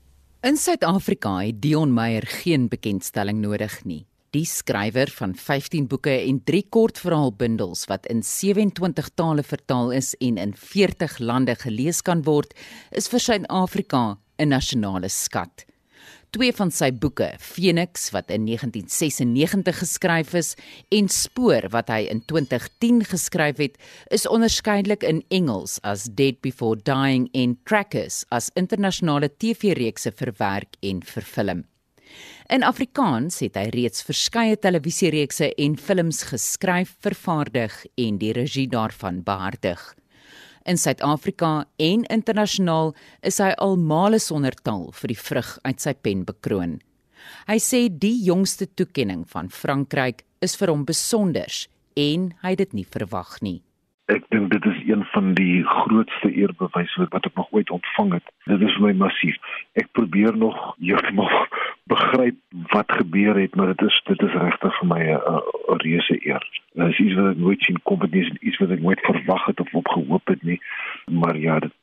In Suid-Afrika het Dion Meyer geen bekendstelling nodig nie. Die skrywer van 15 boeke en 3 kortverhaalbundels wat in 27 tale vertaal is en in 40 lande gelees kan word, is vir Suid-Afrika 'n nasionale skat. Twee van sy boeke, Phoenix wat in 1996 geskryf is en Spoor wat hy in 2010 geskryf het, is onderskeidelik in Engels as Dead Before Dying en Trackers as internasionale TV-reekse verwerk en vervilm. In Afrikaans het hy reeds verskeie televisiereekse en films geskryf, vervaardig en die regie daarvan behartig. In Suid-Afrika en internasionaal is hy al male sonder taal vir die vrug uit sy pen bekroon. Hy sê die jongste toekenning van Frankryk is vir hom besonders en hy het dit nie verwag nie. Ek dink dit is een van die grootste eerbewyse wat ek nog ooit ontvang het. Dit is vir my massief. Ek probeer nog heeltemal <laughs> begryp wat gebeur het, maar dit is dit is regtig vir my 'n reuse eer. Dit is iets wat ek nooit sien kom dit is iets wat ek nooit verwag het of op gehoop het nie. Maar ja, dit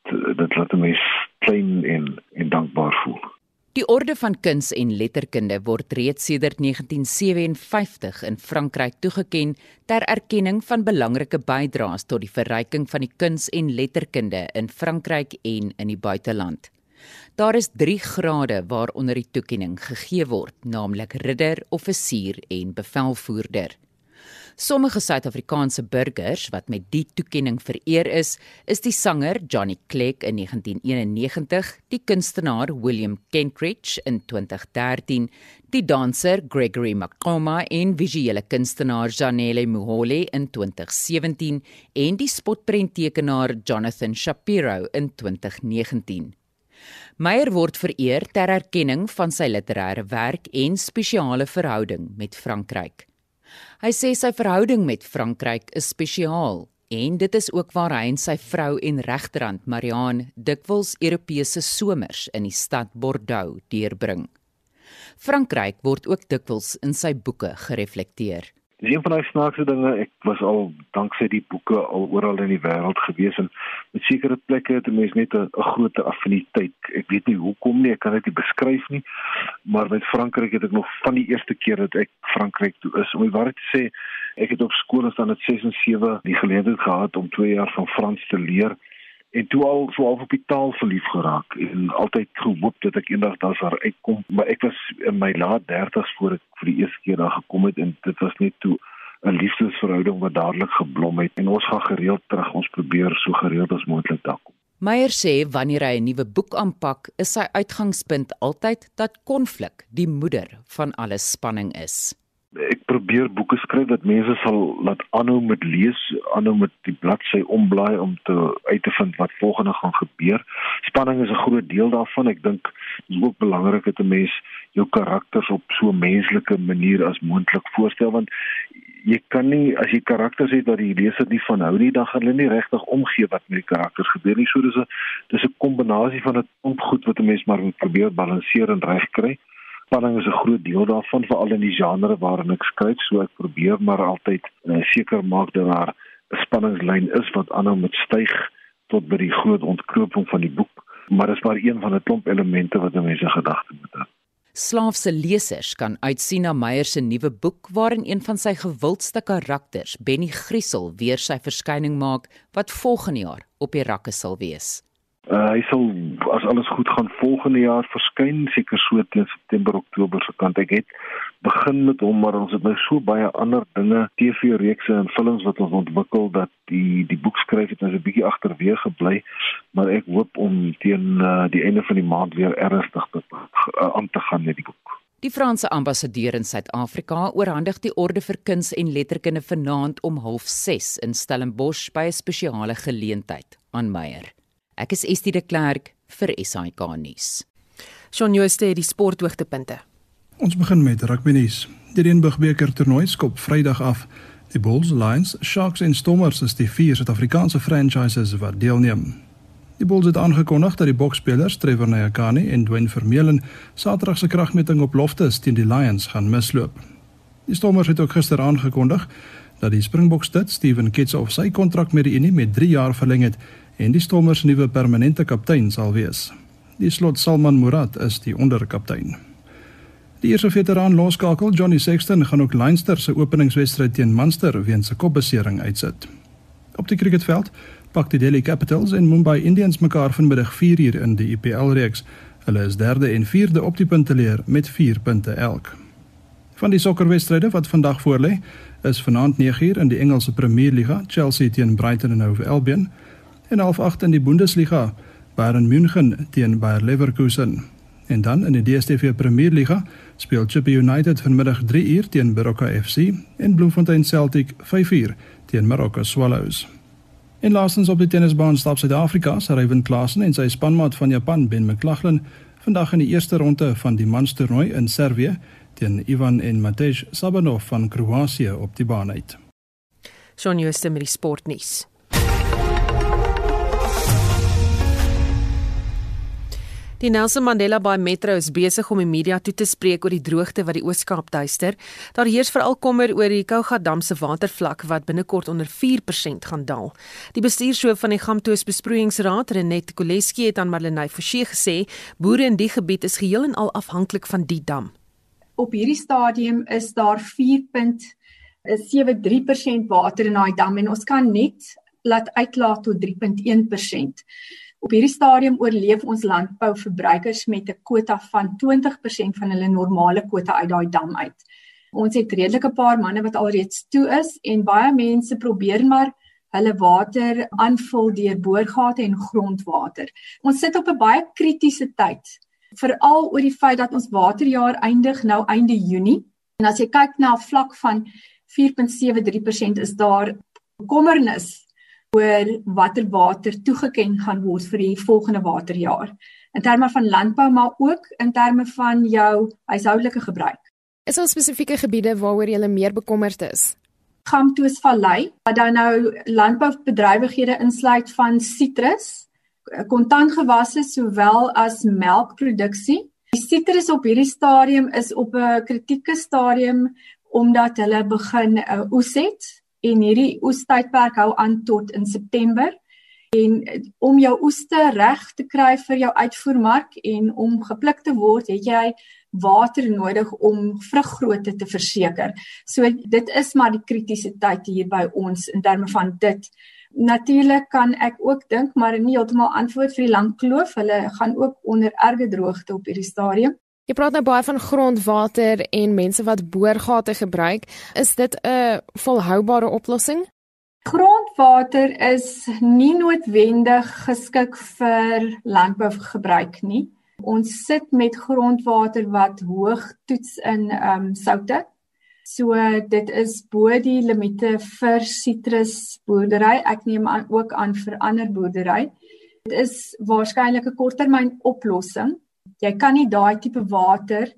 dit laat my klein en en dankbaar voel. Die Orde van Kuns en Letterkunde word reeds sedert 1957 in Frankryk toegeken ter erkenning van belangrike bydraes tot die verryking van die kuns en letterkunde in Frankryk en in die buiteland. Daar is 3 grade waaronder die toekenning gegee word, naamlik ridder, offisier en bevelvoerder. Sommige Suid-Afrikaanse burgers wat met die toekenning vereer is, is die sanger Johnny Clegg in 1991, die kunstenaar William Kentridge in 2013, die danser Gregory Makoma en visuele kunstenaar Janelle Mohole in 2017 en die spotprenttekenaar Jonathan Shapiro in 2019. Meyer word vereer ter erkenning van sy literêre werk en spesiale verhouding met Frankryk. Hy sê sy verhouding met Frankryk is spesiaal En dit is ook waar hy en sy vrou en regterhand Marianne dikwels Europese somers in die stad Bordeaux deurbring. Frankryk word ook dikwels in sy boeke gereflekteer. Dis een van daai snaakse dinge. Ek was al danksy die boeke al oral in die wêreld gewees en met sekere plekke het 'n mens net 'n groot affiniteit. Ek weet nie hoekom nie, ek kan dit nie beskryf nie. Maar met Frankryk het ek nog van die eerste keer dat ek Frankryk toe is, om waar te sê, ek het op skool ons dan het 6 en 7 die geleentheid gehad om 2 jaar van Frans te leer en toe al so al op die taal verlief geraak en altyd gehoop dat ek eendag daar sou uitkom maar ek was in my laat 30's voor ek vir die eerste keer daar gekom het en dit was net toe 'n liefdesverhouding wat dadelik geblom het. En ons gaan gereeld terug ons probeer so gereeld as moontlik daar kom. Meyer sê wanneer hy 'n nuwe boek aanpak is sy uitgangspunt altyd dat konflik die moeder van alle spanning is ek probeer boeke skryf wat mense sal laat aanhou met lees, aanhou met die bladsy omblaai om te uit te vind wat volgende gaan gebeur. Spanning is 'n groot deel daarvan. Ek dink dit is ook belangrik dat 'n mens jou karakters op so menslike manier as moontlik voorstel want jy kan nie as jy karakters het wat die leser nie van hou nie, dan gaan hulle nie regtig omgee wat met die karakters gebeur nie. So dis 'n dis 'n kombinasie van 'n klomp goed wat 'n mens maar moet probeer balanseer en regkry spanning is 'n groot deel daarvan veral in die genre waarin ek skryf. So ek probeer maar altyd uh, seker maak dat daar 'n spanningslyn is wat aanhou met styg tot by die groot ontknoping van die boek. Maar dit is maar een van 'n klomp elemente wat mense gedagte moet hê Slaafse lesers kan uitsien na Meyer se nuwe boek waarin een van sy gewildste karakters, Benny Griesel, weer sy verskyning maak wat volgende jaar op die rakke sal wees. Uh, hy sal as alles goed gaan volgende jaar verskyn seker so teen September Oktober se kant. Ek het begin met hom maar ons het nou so baie ander dinge TV reekse en films wat ons ontwikkel dat die die boek skryf het nou 'n bietjie agterweeg gebly. Maar ek hoop om teen uh, die einde van die maand weer ernstig te uh, aan te gaan met die boek. Die Franse ambassadeur in Suid-Afrika oorhandig die orde vir kuns en letterkunde vanaand om 06:30 in Stellenbosch by 'n spesiale geleentheid aan Meyer. Ek is Estie de Klerk vir SAK nuus. Shaun Jooste het die sporthoogtepunte. Ons begin met rugby nuus. Die Reenburg beker toernooi skop Vrydag af. Die Bulls, Lions, Sharks en Stormers is die vier Suid-Afrikaanse franchises wat deelneem. Die Bulls het aangekondig dat die boksspelers Trevor Nyakane en Dwayne Vermeulen Saterdag se kragmeting op Loftus teen die Lions gaan misloop. Die Stormers het ook gister aangekondig dat die Springboks dit Steven Kitsoff sy kontrak met die Unie met 3 jaar verleng het en die Stormers nuwe permanente kaptein sal wees. Die slot Salman Murad is die onderkaptein. Die eerste veteraan loskakel Johnny Sexton gaan ook Leinster se openingswedstryd teen Munster weens 'n kopbesering uitsit. Op die cricketveld pak die Delhi Capitals en Mumbai Indians mekaar vanmiddag 4uur in die IPL reeks. Hulle is derde en vierde op die punteleer met 4 punte elk. Van die sokkerwedstryde wat vandag voorlê, is vanaand 9uur in die Engelse Premier Liga Chelsea teen Brighton en Hove Albion en half 8 in die Bundesliga Bayern München teen Bayer Leverkusen. En dan in die DStv Premier Liga speel Chippa United vanmiddag 3 uur teen Baroka FC en Bloemfontein Celtic 5 uur teen Marokko Swallows. En laastens op die tennisbaan stap Suid-Afrika se Ryan Klaasen en sy spanmaat van Japan Ben McLaughlin vandag in die eerste ronde van die manstoernooi in Servië teen Ivan en Matej Sabanov van Kroasie op die baan uit. Shaun Jooste met die sportnuus. Die Nelson Mandela Bay Metro is besig om die media toe te spreek oor die droogte wat die Oos-Kaap duister. Daar heers veral kommer oor die Kouga Dam se watervlak wat binnekort onder 4% gaan daal. Die bestuurshoof van die Gamtoos Besproeiingsraad, Renet Koleski, het aan Marlenae Forsie gesê, boere in die gebied is geheel en al afhanklik van die dam. Op hierdie stadium is daar 4.73% water in daai dam en ons kan net laat uitlaat tot 3.1%. Op hierdie stadium oorleef ons landbouverbruikers met 'n kwota van 20% van hulle normale kwota uit daai dam uit. Ons het redelike paar manne wat alreeds toe is en baie mense probeer maar hulle water aanvul deur boorgate en grondwater. Ons sit op 'n baie kritiese tyd, veral oor die feit dat ons waterjaar eindig nou einde Junie. En as jy kyk na 'n vlak van 4.73% is daar kommernis oor watter water toegeken gaan word vir die volgende waterjaar in terme van landbou maar ook in terme van jou huishoudelike gebruik. Is daar spesifieke gebiede waaroor jy meer bekommerd is? Gamtoos Vallei wat dan nou landboubedrywighede insluit van sitrus, kontantgewasse sowel as melkproduksie. Die sitrus op hierdie stadium is op 'n kritieke stadium omdat hulle begin uh, oes het en hierdie oestydperk hou aan tot in September en uh, om jou oeste reg te kry vir jou uitvoermark en om gepluk te word het jy water nodig om vruggrootte te verseker. So dit is maar die kritiese tyd hier by ons in terme van dit. Natuurlik kan ek ook dink maar nie heeltemal antwoord vir die lang kloof. Hulle gaan ook onder erge droogte op hierdie stadium. Jy praat nou baie van grondwater en mense wat boorgate gebruik. Is dit 'n volhoubare oplossing? Grondwater is nie noodwendig geskik vir landbougebruik nie. Ons sit met grondwater wat hoog toets in ehm um, soutte. So dit is bo die limite vir sitrusboerdery. Ek neem aan ook aan vir ander boerdery. Dit is waarskynlik 'n korttermyn oplossing jy kan nie daai tipe water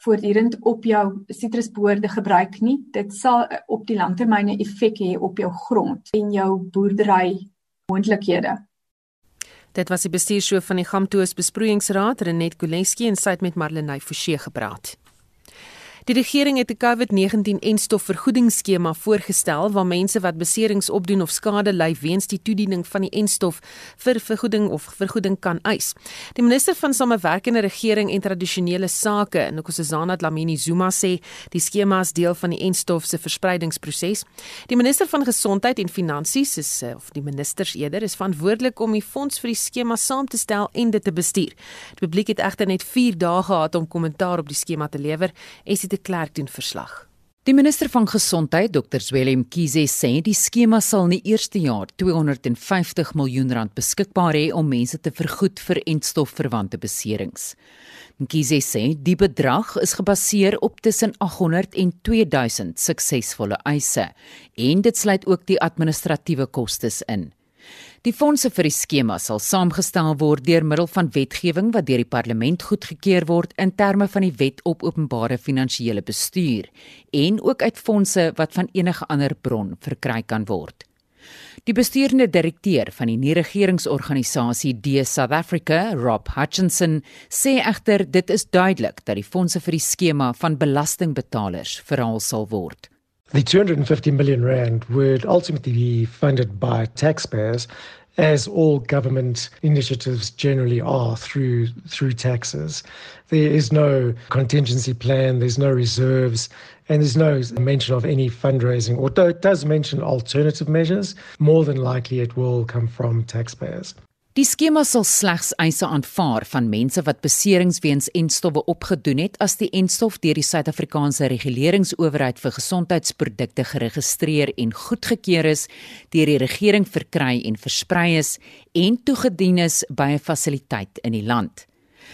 voortdurend op jou sitrusboorde gebruik nie. Dit sal op die langtermyn 'n effek hê op jou grond en jou boerdery moontlikhede. Dit was die bestuurshoof van die Gamtoos Besproeiingsraad, Renet Koleski en sy het met Marlenae Forsie gepraat. Die regering het 'n COVID-19-enstof vergoedingsskema voorgestel waar mense wat beserings opdoen of skade ly weens die toediening van die enstof vir vergoeding of vergoeding kan eis. Die minister van Samewerkende Regering en Tradisionele Sake, Nkosazana Dlamini Zuma sê die skema is deel van die enstof se verspreidingsproses. Die minister van Gesondheid en Finansies is eh, of die ministers eerder is verantwoordelik om die fonds vir die skema saam te stel en dit te bestuur. Die publiek het egter net 4 dae gehad om kommentaar op die skema te lewer. Esie de Klerk doen verslag. Die minister van Gesondheid, Dr. Zwelem Kize, sê die skema sal in die eerste jaar 250 miljoen rand beskikbaar hê om mense te vergoed vir entstofverwante beserings. Kize sê die bedrag is gebaseer op tussen 800 en 2000 suksesvolle eise en dit sluit ook die administratiewe kostes in. Die fondse vir die skema sal saamgestel word deur middel van wetgewing wat deur die parlement goedgekeur word in terme van die Wet op Openbare Finansiële Bestuur en ook uit fondse wat van enige ander bron verkry kan word. Die bestuurende direkteur van die nie-regeringsorganisasie D South Africa, Rob Hutchinson, sê egter dit is duidelik dat die fondse vir die skema van belastingbetalers verhaal sal word. The 250 million rand would ultimately be funded by taxpayers as all government initiatives generally are through through taxes. There is no contingency plan, there's no reserves, and there's no mention of any fundraising. Although it does mention alternative measures, more than likely it will come from taxpayers. Die skema sal slegs eise aanvaar van mense wat beserings weens enstowwe opgedoen het as die enstof deur die Suid-Afrikaanse Reguleringsowerheid vir Gesondheidsprodukte geregistreer en goedgekeur is, deur die regering verkry en versprei is en toegedien is by 'n fasiliteit in die land.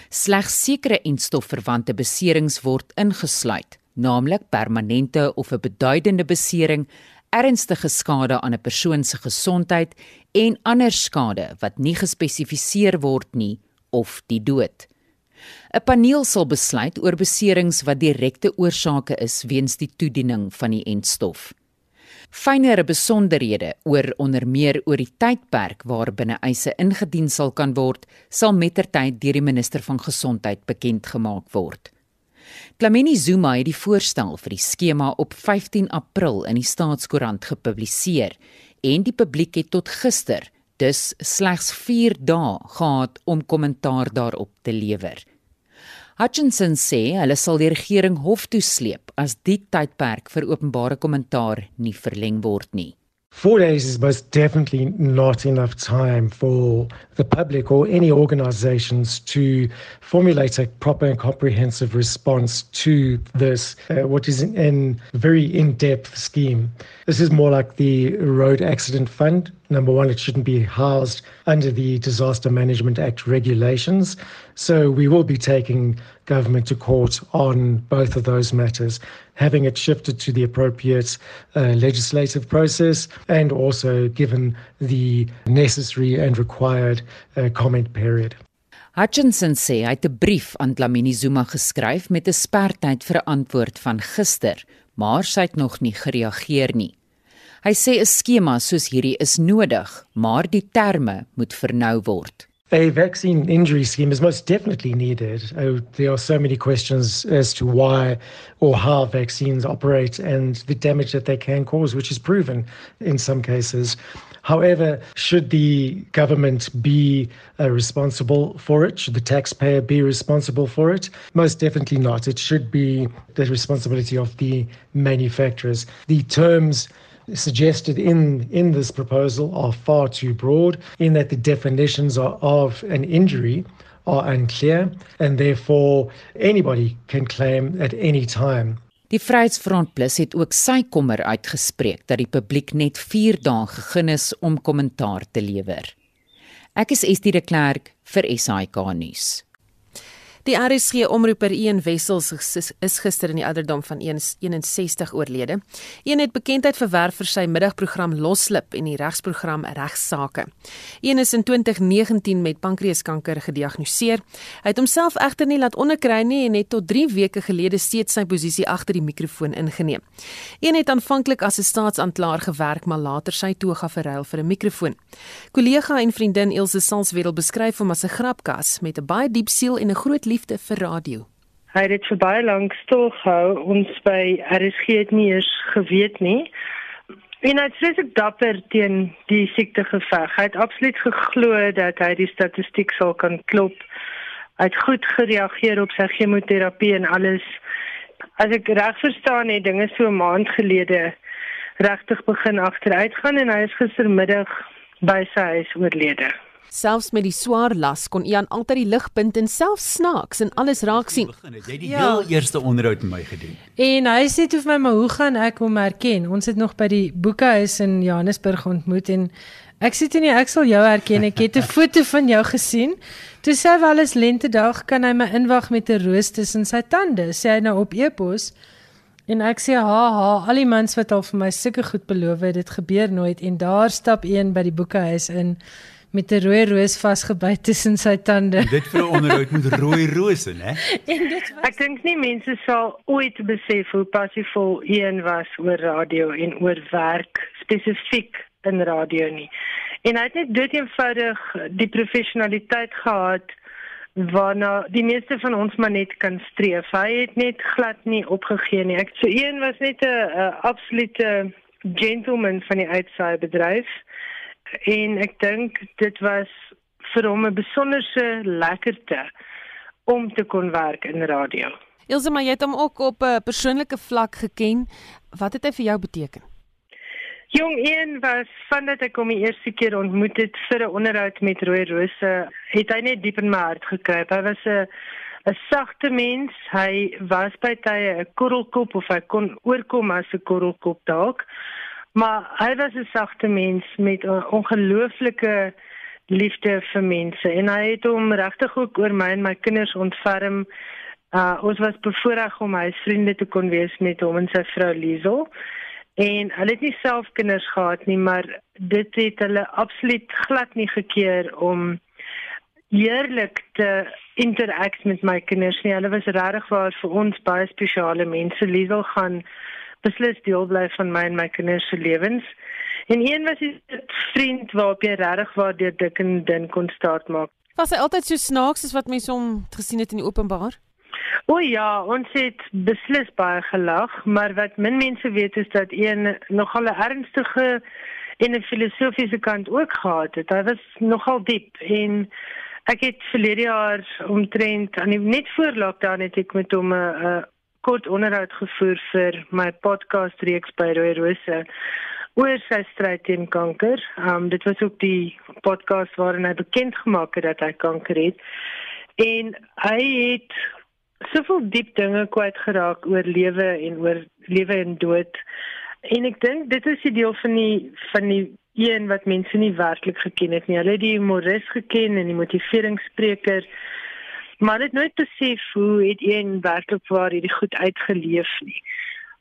Slegs sekere enstofverwante beserings word ingesluit, naamlik permanente of 'n beduidende besering ernstige skade aan 'n persoon se gesondheid en ander skade wat nie gespesifiseer word nie of die dood. 'n Paneel sal besluit oor beserings wat direkte oorsake is weens die toediening van die entstof. Fynere besonderhede oor onder meer oor die tydperk waarbinne eise ingedien sal kan word, sal mettertyd deur die minister van gesondheid bekend gemaak word. Klameni Zuma het die voorstel vir die skema op 15 April in die Staatskoerant gepubliseer en die publiek het tot gister, dus slegs 4 dae gehad om kommentaar daarop te lewer. Hutchinson sê hulle sal die regering hof toe sleep as die tydperk vir openbare kommentaar nie verleng word nie. Four days is most definitely not enough time for the public or any organizations to formulate a proper and comprehensive response to this, uh, what is a very in depth scheme. This is more like the Road Accident Fund. Number one, it shouldn't be housed under the Disaster Management Act regulations. So we will be taking government to court on both of those matters, having it shifted to the appropriate uh, legislative process and also given the necessary and required uh, comment period. Hutchinson sê hy het 'n brief aan Dlamini Zuma geskryf met 'n spertyd vir 'n antwoord van gister, maar sy het nog nie gereageer nie. Hy sê 'n skema soos hierdie is nodig, maar die terme moet vernou word. A vaccine injury scheme is most definitely needed. Oh, there are so many questions as to why or how vaccines operate and the damage that they can cause, which is proven in some cases. However, should the government be uh, responsible for it? Should the taxpayer be responsible for it? Most definitely not. It should be the responsibility of the manufacturers. The terms suggested in, in this proposal are far too broad, in that the definitions are, of an injury are unclear, and therefore anybody can claim at any time. Die Vryheidsfront Plus het ook sy kommer uitgespreek dat die publiek net 4 dae gegee is om kommentaar te lewer. Ek is Estie de Klerk vir SAK nuus. Die RSG omroeper Ian Wessels is gister in die ouderdom van 61 oorlede. Ian het bekendheid verwerf vir sy middagprogram Loslip en die regsprogram Regsake. Ian is in 2019 met pankreaskanker gediagnoseer. Hy het homself egter nie laat onderkry nie en het tot 3 weke gelede steeds sy posisie agter die mikrofoon ingeneem. Ian het aanvanklik as 'n staatsanklaer gewerk, maar later sy toga verruil vir 'n mikrofoon. Kollega en vriendin Elsje Salzwetel beskryf hom as 'n grapkas met 'n baie diep siel en 'n groot liefde vir radio. Hy het dit vir baie lank stil gehou. Ons by RSG het nie eens geweet nie. En hy sê ek dapper teen die siekte geveg. Hy het absoluut geglo dat hy die statistiek sou kan klop. Hy het goed gereageer op sy chemoterapie en alles. As ek reg verstaan het dinge so 'n maand gelede regtig begin agteruitgaan en hy is gistermiddag by sy huis oorlede. Selfs met die swaar las kon Ian altyd die ligpunt en self snaaks en alles raak sien. Jy het die ja. heel eerste onderhoud met my gedoen. En hy sê toe vir my, "Maar hoe gaan ek hom herken? Ons het nog by die boekehuis in Johannesburg ontmoet en ek sê toe nie ek sal jou herken ek het 'n <laughs> foto van jou gesien." Toe sê hy wel is lentedag, kan hy my inwag met 'n roos tussen sy tande, sê hy nou op e-pos. En ek sê ha ha, al die mans wat al vir my sulke goed beloof het, dit gebeur nooit en daar stap een by die boekehuis in met 'n rooi roos vasgebyt tussen sy tande. En dit vir 'n onderhoud met rooi rose, né? <laughs> En dit was... Ek dink nie mense sal ooit besef hoe passievol een was oor radio en oor werk spesifiek in radio nie. En hy het net dood eenvoudig die professionaliteit gehad waarna die meeste van ons maar net kan streef. Hy het net glad nie opgegee nie. Ek so een was net 'n absolute gentleman van die uitsaai bedryf en ek dink dit was vir hom 'n besonderse lekkerte om te kon werk in radio. Ilse, maar jy het hom ook op 'n persoonlike vlak geken. Wat het hy vir jou beteken? Jong een was vandat ek hom die eerste keer ontmoet het vir 'n onderhoud met Rooi Rose, het hy net diep in my hart gekruip. Hy was 'n 'n sagte mens. Hy was by tye 'n korrelkop of hy kon oorkom as 'n korrelkop dalk. Maar hy was 'n sagte mens met 'n ongelooflike liefde vir mense en hy het hom regtig ook oor my en my kinders ontferm. Uh ons was bevoorreg om hy vriende te kon wees met hom en sy vrou Liesel. En hulle het nie self kinders gehad nie, maar dit het hulle absoluut glad nie gekeer om heerlik te interact met my kinders nie. Hulle was regtig vir ons baie spesiale mense. Liesel gaan beslis deel bly van my en my kinders se lewens. En een was 'n vriend waarop jy regtig waar deur dik en dun kon staat maak. Was hy altyd so snaaks as wat mense hom gesien het in die openbaar? O ja, ons het beslis baie gelag, maar wat min mense weet is dat een nogal 'n ernstige en 'n filosofiese kant ook gehad het. Hy was nogal diep en ek het verlede jaar omtrent aan die net voor lockdown het ek met hom 'n kort onderhoud gevoer vir my podcast reeks by Rooi Rose oor sy stryd teen kanker. Um dit was ook die podcast waarin hy bekend gemaak het dat hy kanker het. En hy het soveel diep dinge kwyt geraak oor lewe en oor lewe en dood. En ek dink dit is die deel van die van die een wat mense nie werklik geken het nie. Hulle het die humoris geken en die motiveringsspreker maar dit nooit besef hoe het een werklik waar hierdie goed uitgeleef nie.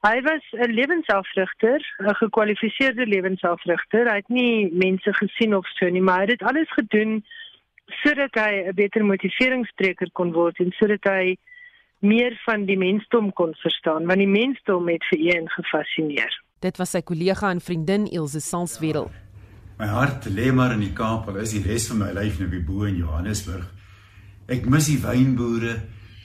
Hy was 'n lewensafrigter, 'n gekwalifiseerde lewensafrigter. Hy het nie mense gesien of so nie, maar hy het dit alles gedoen sodat hy 'n beter motiveringsspreker kon word en sodat hy meer van die mensdom kon verstaan, want die mensdom het vir een gefassineer. Dit was sy kollega en vriendin Elsje Salzwedel. My hart lê maar in die Kaap, al is die res van my lyf nou by bo in Johannesburg. Ek mis die wynboere,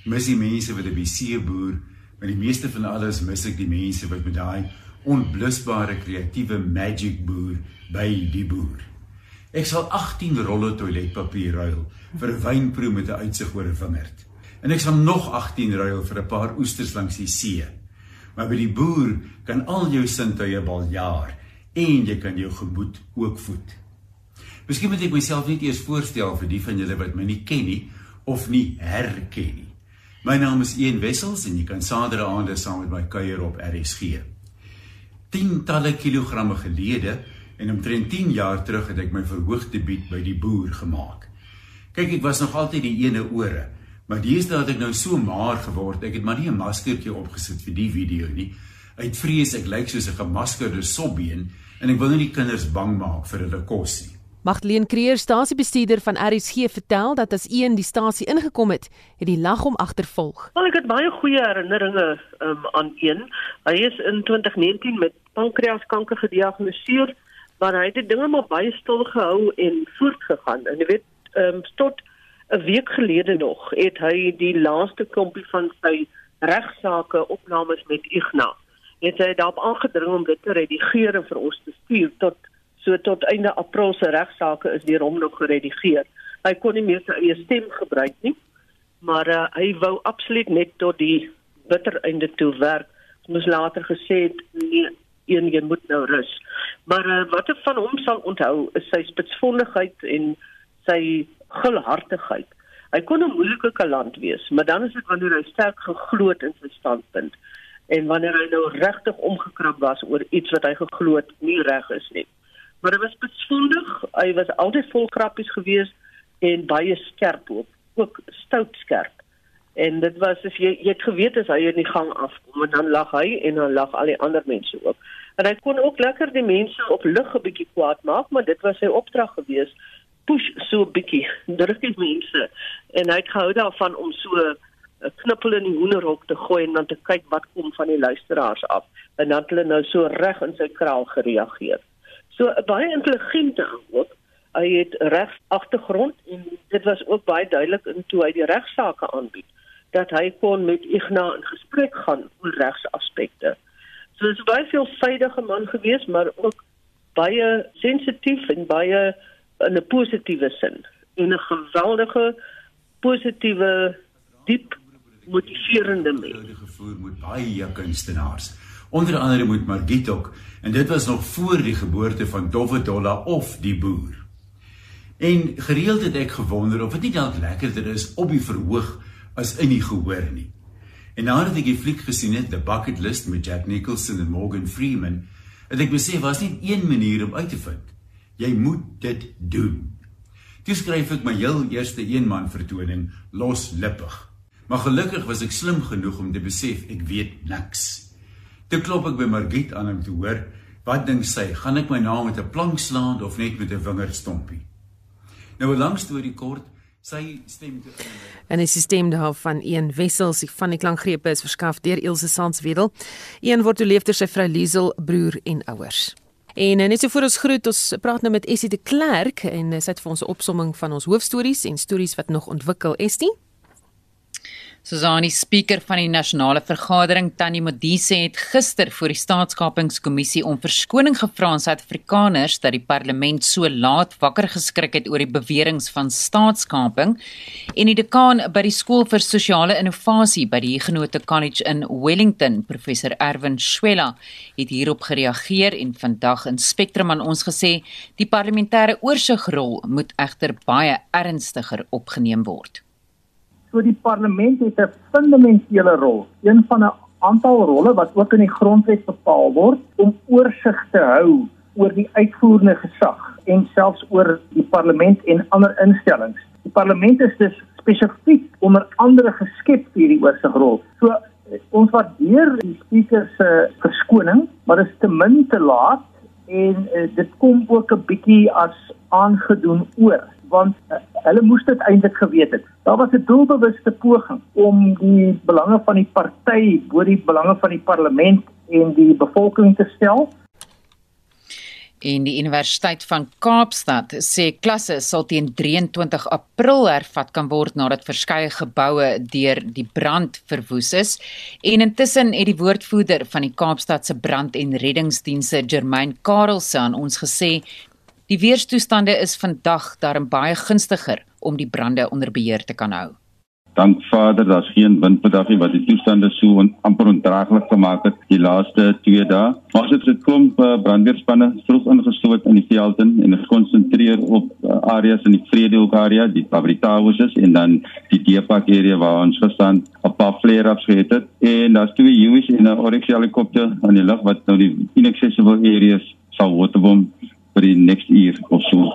mis die mense wat op die see boer, maar die meeste van alles mis ek die mense wat met daai onblusbare kreatiewe magic boer by die boer. Ek sal 18 rolle toiletpapier ruil vir 'n wynproe met 'n uitsig oor 'n wingerd. En ek sal nog 18 ruil vir 'n paar oesters langs die see. Maar by die boer kan al jou sintuie baljaar en jy kan jou gemoed ook voed. Miskien moet ek myself net eers voorstel vir die van julle wat my nie ken nie of nie herken nie. My naam is Ian Wessels en jy kan Saterdagaande saam met my kuier op RSG. Tientalle kilogramme gelede en omtrent 10 jaar terug het ek my verhoogdebuut by die boer gemaak. Kyk, ek was nog altyd die ene ore, maar deesdae het ek nou so maar geword, ek het maar nie 'n maskertjie opgesit vir die video nie. Uit vrees ek lyk soos 'n gemaskerde sobbeen en ek wil nie die kinders bang maak vir hulle kos nie. Magdleen Creer, stasiebestuurder van RSG, vertel dat as een die stasie ingekom het, het die lag hom agtervolg. Wel, ek het baie goeie herinneringe um, aan een. Hy is in 2019 met pankreaskanker gediagnoseer maar hy het die dinge maar baie stil gehou en voortgegaan. En jy weet, um, tot 'n week gelede nog het hy die laaste klompie van sy regsaake opnames met Igna. Het hy daarop aangedring om dit te redigeer en vir ons te stuur tot so tot einde April se regsaake is deur hom nog geredigeer. Hy kon nie meer sy eie stem gebruik nie, maar uh, hy wou absoluut net tot die bitter einde toe werk. Ons moes later gesê het nee, een jy moet nou rus. Maar uh, wat ek van hom sal onthou is sy spitsvondigheid en sy gulhartigheid. Hy kon 'n moeilike kaland wees, maar dan is dit wanneer hy sterk geglo het in sy standpunt en wanneer hy nou regtig omgekrap was oor iets wat hy geglo het nie reg is nie. Maar hy was spitsvondig, hy was altyd vol grappies geweest en baie skerp ook, ook stout skerp. En dit was as jy jy het geweet as hy in die gang afkom en dan lag hy en dan lag al die ander mense ook. En hy kon ook lekker die mense op lig 'n bietjie kwaad maak, maar dit was sy opdrag geweest. Push so 'n bietjie, <laughs> druk die mense. En hy het gehou daarvan om so 'n knippel in die hoenderhok te gooi en dan te kyk wat kom van die luisteraars af. En dan het hulle nou so reg in sy kraal gereageer. So 'n baie intelligente antwoord. Hy het regs agtergrond en dit was ook baie duidelik in toe hy die regsaake aanbied dat hy kon met Ignas in gesprek gaan oor regsaspekte. So dis baie veelsidige man gewees, maar ook baie sensitief en baie in 'n positiewe sin. En 'n geweldige positiewe diep motiverende mens. Gevoer met baie kunstenaars. Onder andere met Margit ook en dit was nog voor die geboorte van Dovedolla of die boer. En gereeld het ek gewonder of dit nie dalk lekkerder is op die verhoog as in die gehoor nie. En nadat ek die fliek gesien het, The Bucket List met Jack Nicholson en Morgan Freeman, het ek besef was nie een manier om uit te vind. Jy moet dit doen. Toe skryf ek my heel eerste eenman vertoning loslippig. Maar gelukkig was ek slim genoeg om te besef ek weet niks. Toe klop ek by Margit aan om te hoor wat dink sy, gaan ek my naam met 'n plank slaan of net met 'n vingerstompie? Nou 'n lang storie kort, sy stem te En die stelsel daar van een wessels van die klankgrepe is verskaf deur Elsje Sandswedel. Een word oorleef deur sy vrou Liesel, broer en ouers. En net so voor ons groet, ons praat nou met Essie de Klerk en sy het vir ons 'n opsomming van ons hoofstories en stories wat nog ontwikkel, Essie. Susani spreker van die nasionale vergadering Tannie Modise het gister voor die staatskapingskommissie om verskoning gevra aan Suid-Afrikaners dat die parlement so laat wakker geskrik het oor die beweringe van staatskaping en die dekaan by die skool vir sosiale innovasie by die Huguenot College in Wellington professor Erwin Swela het hierop gereageer en vandag in Spectrum aan ons gesê die parlementêre oorsigrol moet egter baie ernstiger opgeneem word. So die parlement het 'n fundamentele rol, een van 'n aantal rolle wat ook in die grondwet bepaal word om oorsig te hou oor die uitvoerende gesag en selfs oor die parlement en ander instellings. Die parlement is dus spesifiek onder andere geskep vir hierdie oorsigrol. So ons waardeer die spreker se verskoning, maar dit is te min te laat en uh, dit kom ook 'n bietjie as aangedoen oor want uh, hulle moes dit eintlik geweet het. Daar was 'n doelbewuste poging om die belange van die party bo die belange van die parlement en die bevolking te stel. En die Universiteit van Kaapstad sê klasse sal teen 23 April hervat kan word nadat verskeie geboue deur die brand verwoes is. En intussen het die woordvoerder van die Kaapstad se brand- en reddingsdienste, Germain Karelse, aan ons gesê die weerstoestande is vandag daarom baie gunstiger om die brande onder beheer te kan hou. Dank Vader, daar's geen wind vandag nie wat die toestande so on, amper ondraaglik gemaak het die laaste 2 dae. Ons het 'n klomp uh, brandweerspanne vroeg ingesloot in die veld in en gekonsentreer op uh, areas in die Vredehoek area, die Fabrikahouses en dan die Deepak area waar ons gestaan 'n paar flare-ups gehad het. En daar's twee UAVs en 'n Oryx helikopter in die lug wat nou die inaccessible areas sal waterbom vir die next uur of so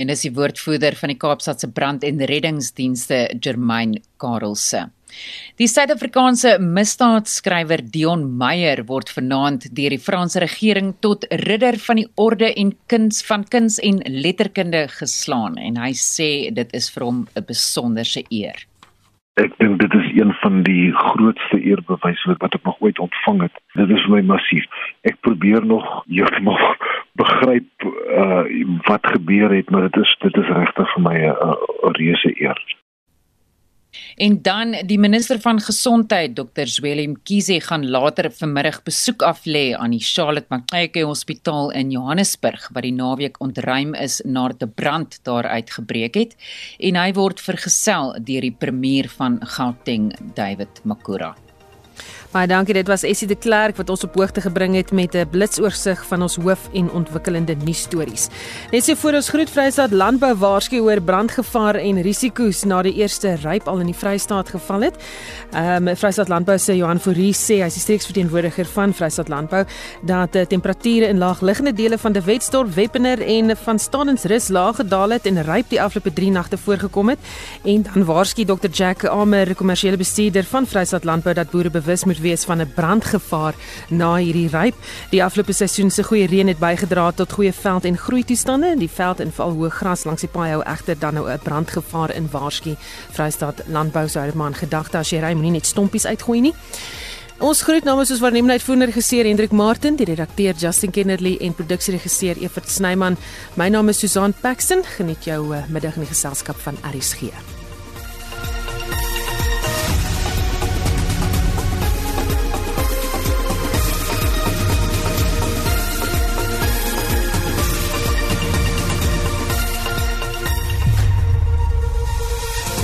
en dis die woordvoerder van die Kaapstadse brand- en reddingsdienste Germain Karelse. Die Suid-Afrikaanse misdaadskrywer Dion Meyer word vanaand deur die Franse regering tot ridder van die orde en kuns van kuns en letterkunde geslaan en hy sê dit is vir hom 'n besonderse eer. Ek dink dit is een van die grootste eerbewyse wat ek nog ooit ontvang het. Dit is vir my massief. Ek probeer nog heeltemal begryp uh wat gebeur het, maar dit is dit is regtig vir my 'n uh, reuse eer. En dan die minister van gesondheid Dr. Zweli Mkhize gaan later vanmiddag besoek aflê aan die Charlotte Maxeke Hospitaal in Johannesburg waar die naweek ontruim is nadat 'n brand daar uitgebreek het en hy word vergesel deur die premier van Gauteng David Makura. Baie dankie. Dit was Essie de Klerk wat ons op hoogte gebring het met 'n blitsoorsig van ons hoof- en ontwikkelende nuusstories. Net so voor ons groet Vrystaat Landbou waarsku oor brandgevaar en risiko's na die eerste ryp al in die Vrystaat geval het. Ehm um, Vrystaat Landbou se Johan Fourie sê hy is die streeksverteenwoordiger van Vrystaat Landbou dat die temperature in laagliggende dele van die Wetstorp, Weppener en van Stadensrus laag gedaal het en ryp die afgelope 3 nagte voorgekom het. En dan waarsku Dr Jack Amer, kommersiële bestuurder van Vrystaat Landbou dat boere bewus moet wees van 'n brandgevaar na hierdie ryp. Die afgelope seisoen se goeie reën het bygedra tot goeie veld en groei toestande. Die veld en val hoë gras langs die paai hou egter dan nou 'n brandgevaar in waarsku. Vrystaat Landbou sou dit maar in gedagte as jy ry moenie net stompies uitgooi nie. Ons groet namens ons waarnemende uitvoerende regisseur Hendrik Martin, die redakteur Justin Kennerly en produksieregisseur Evert Snyman. My naam is Susan Paxton. Geniet jou uh, middag in die geselskap van RSG.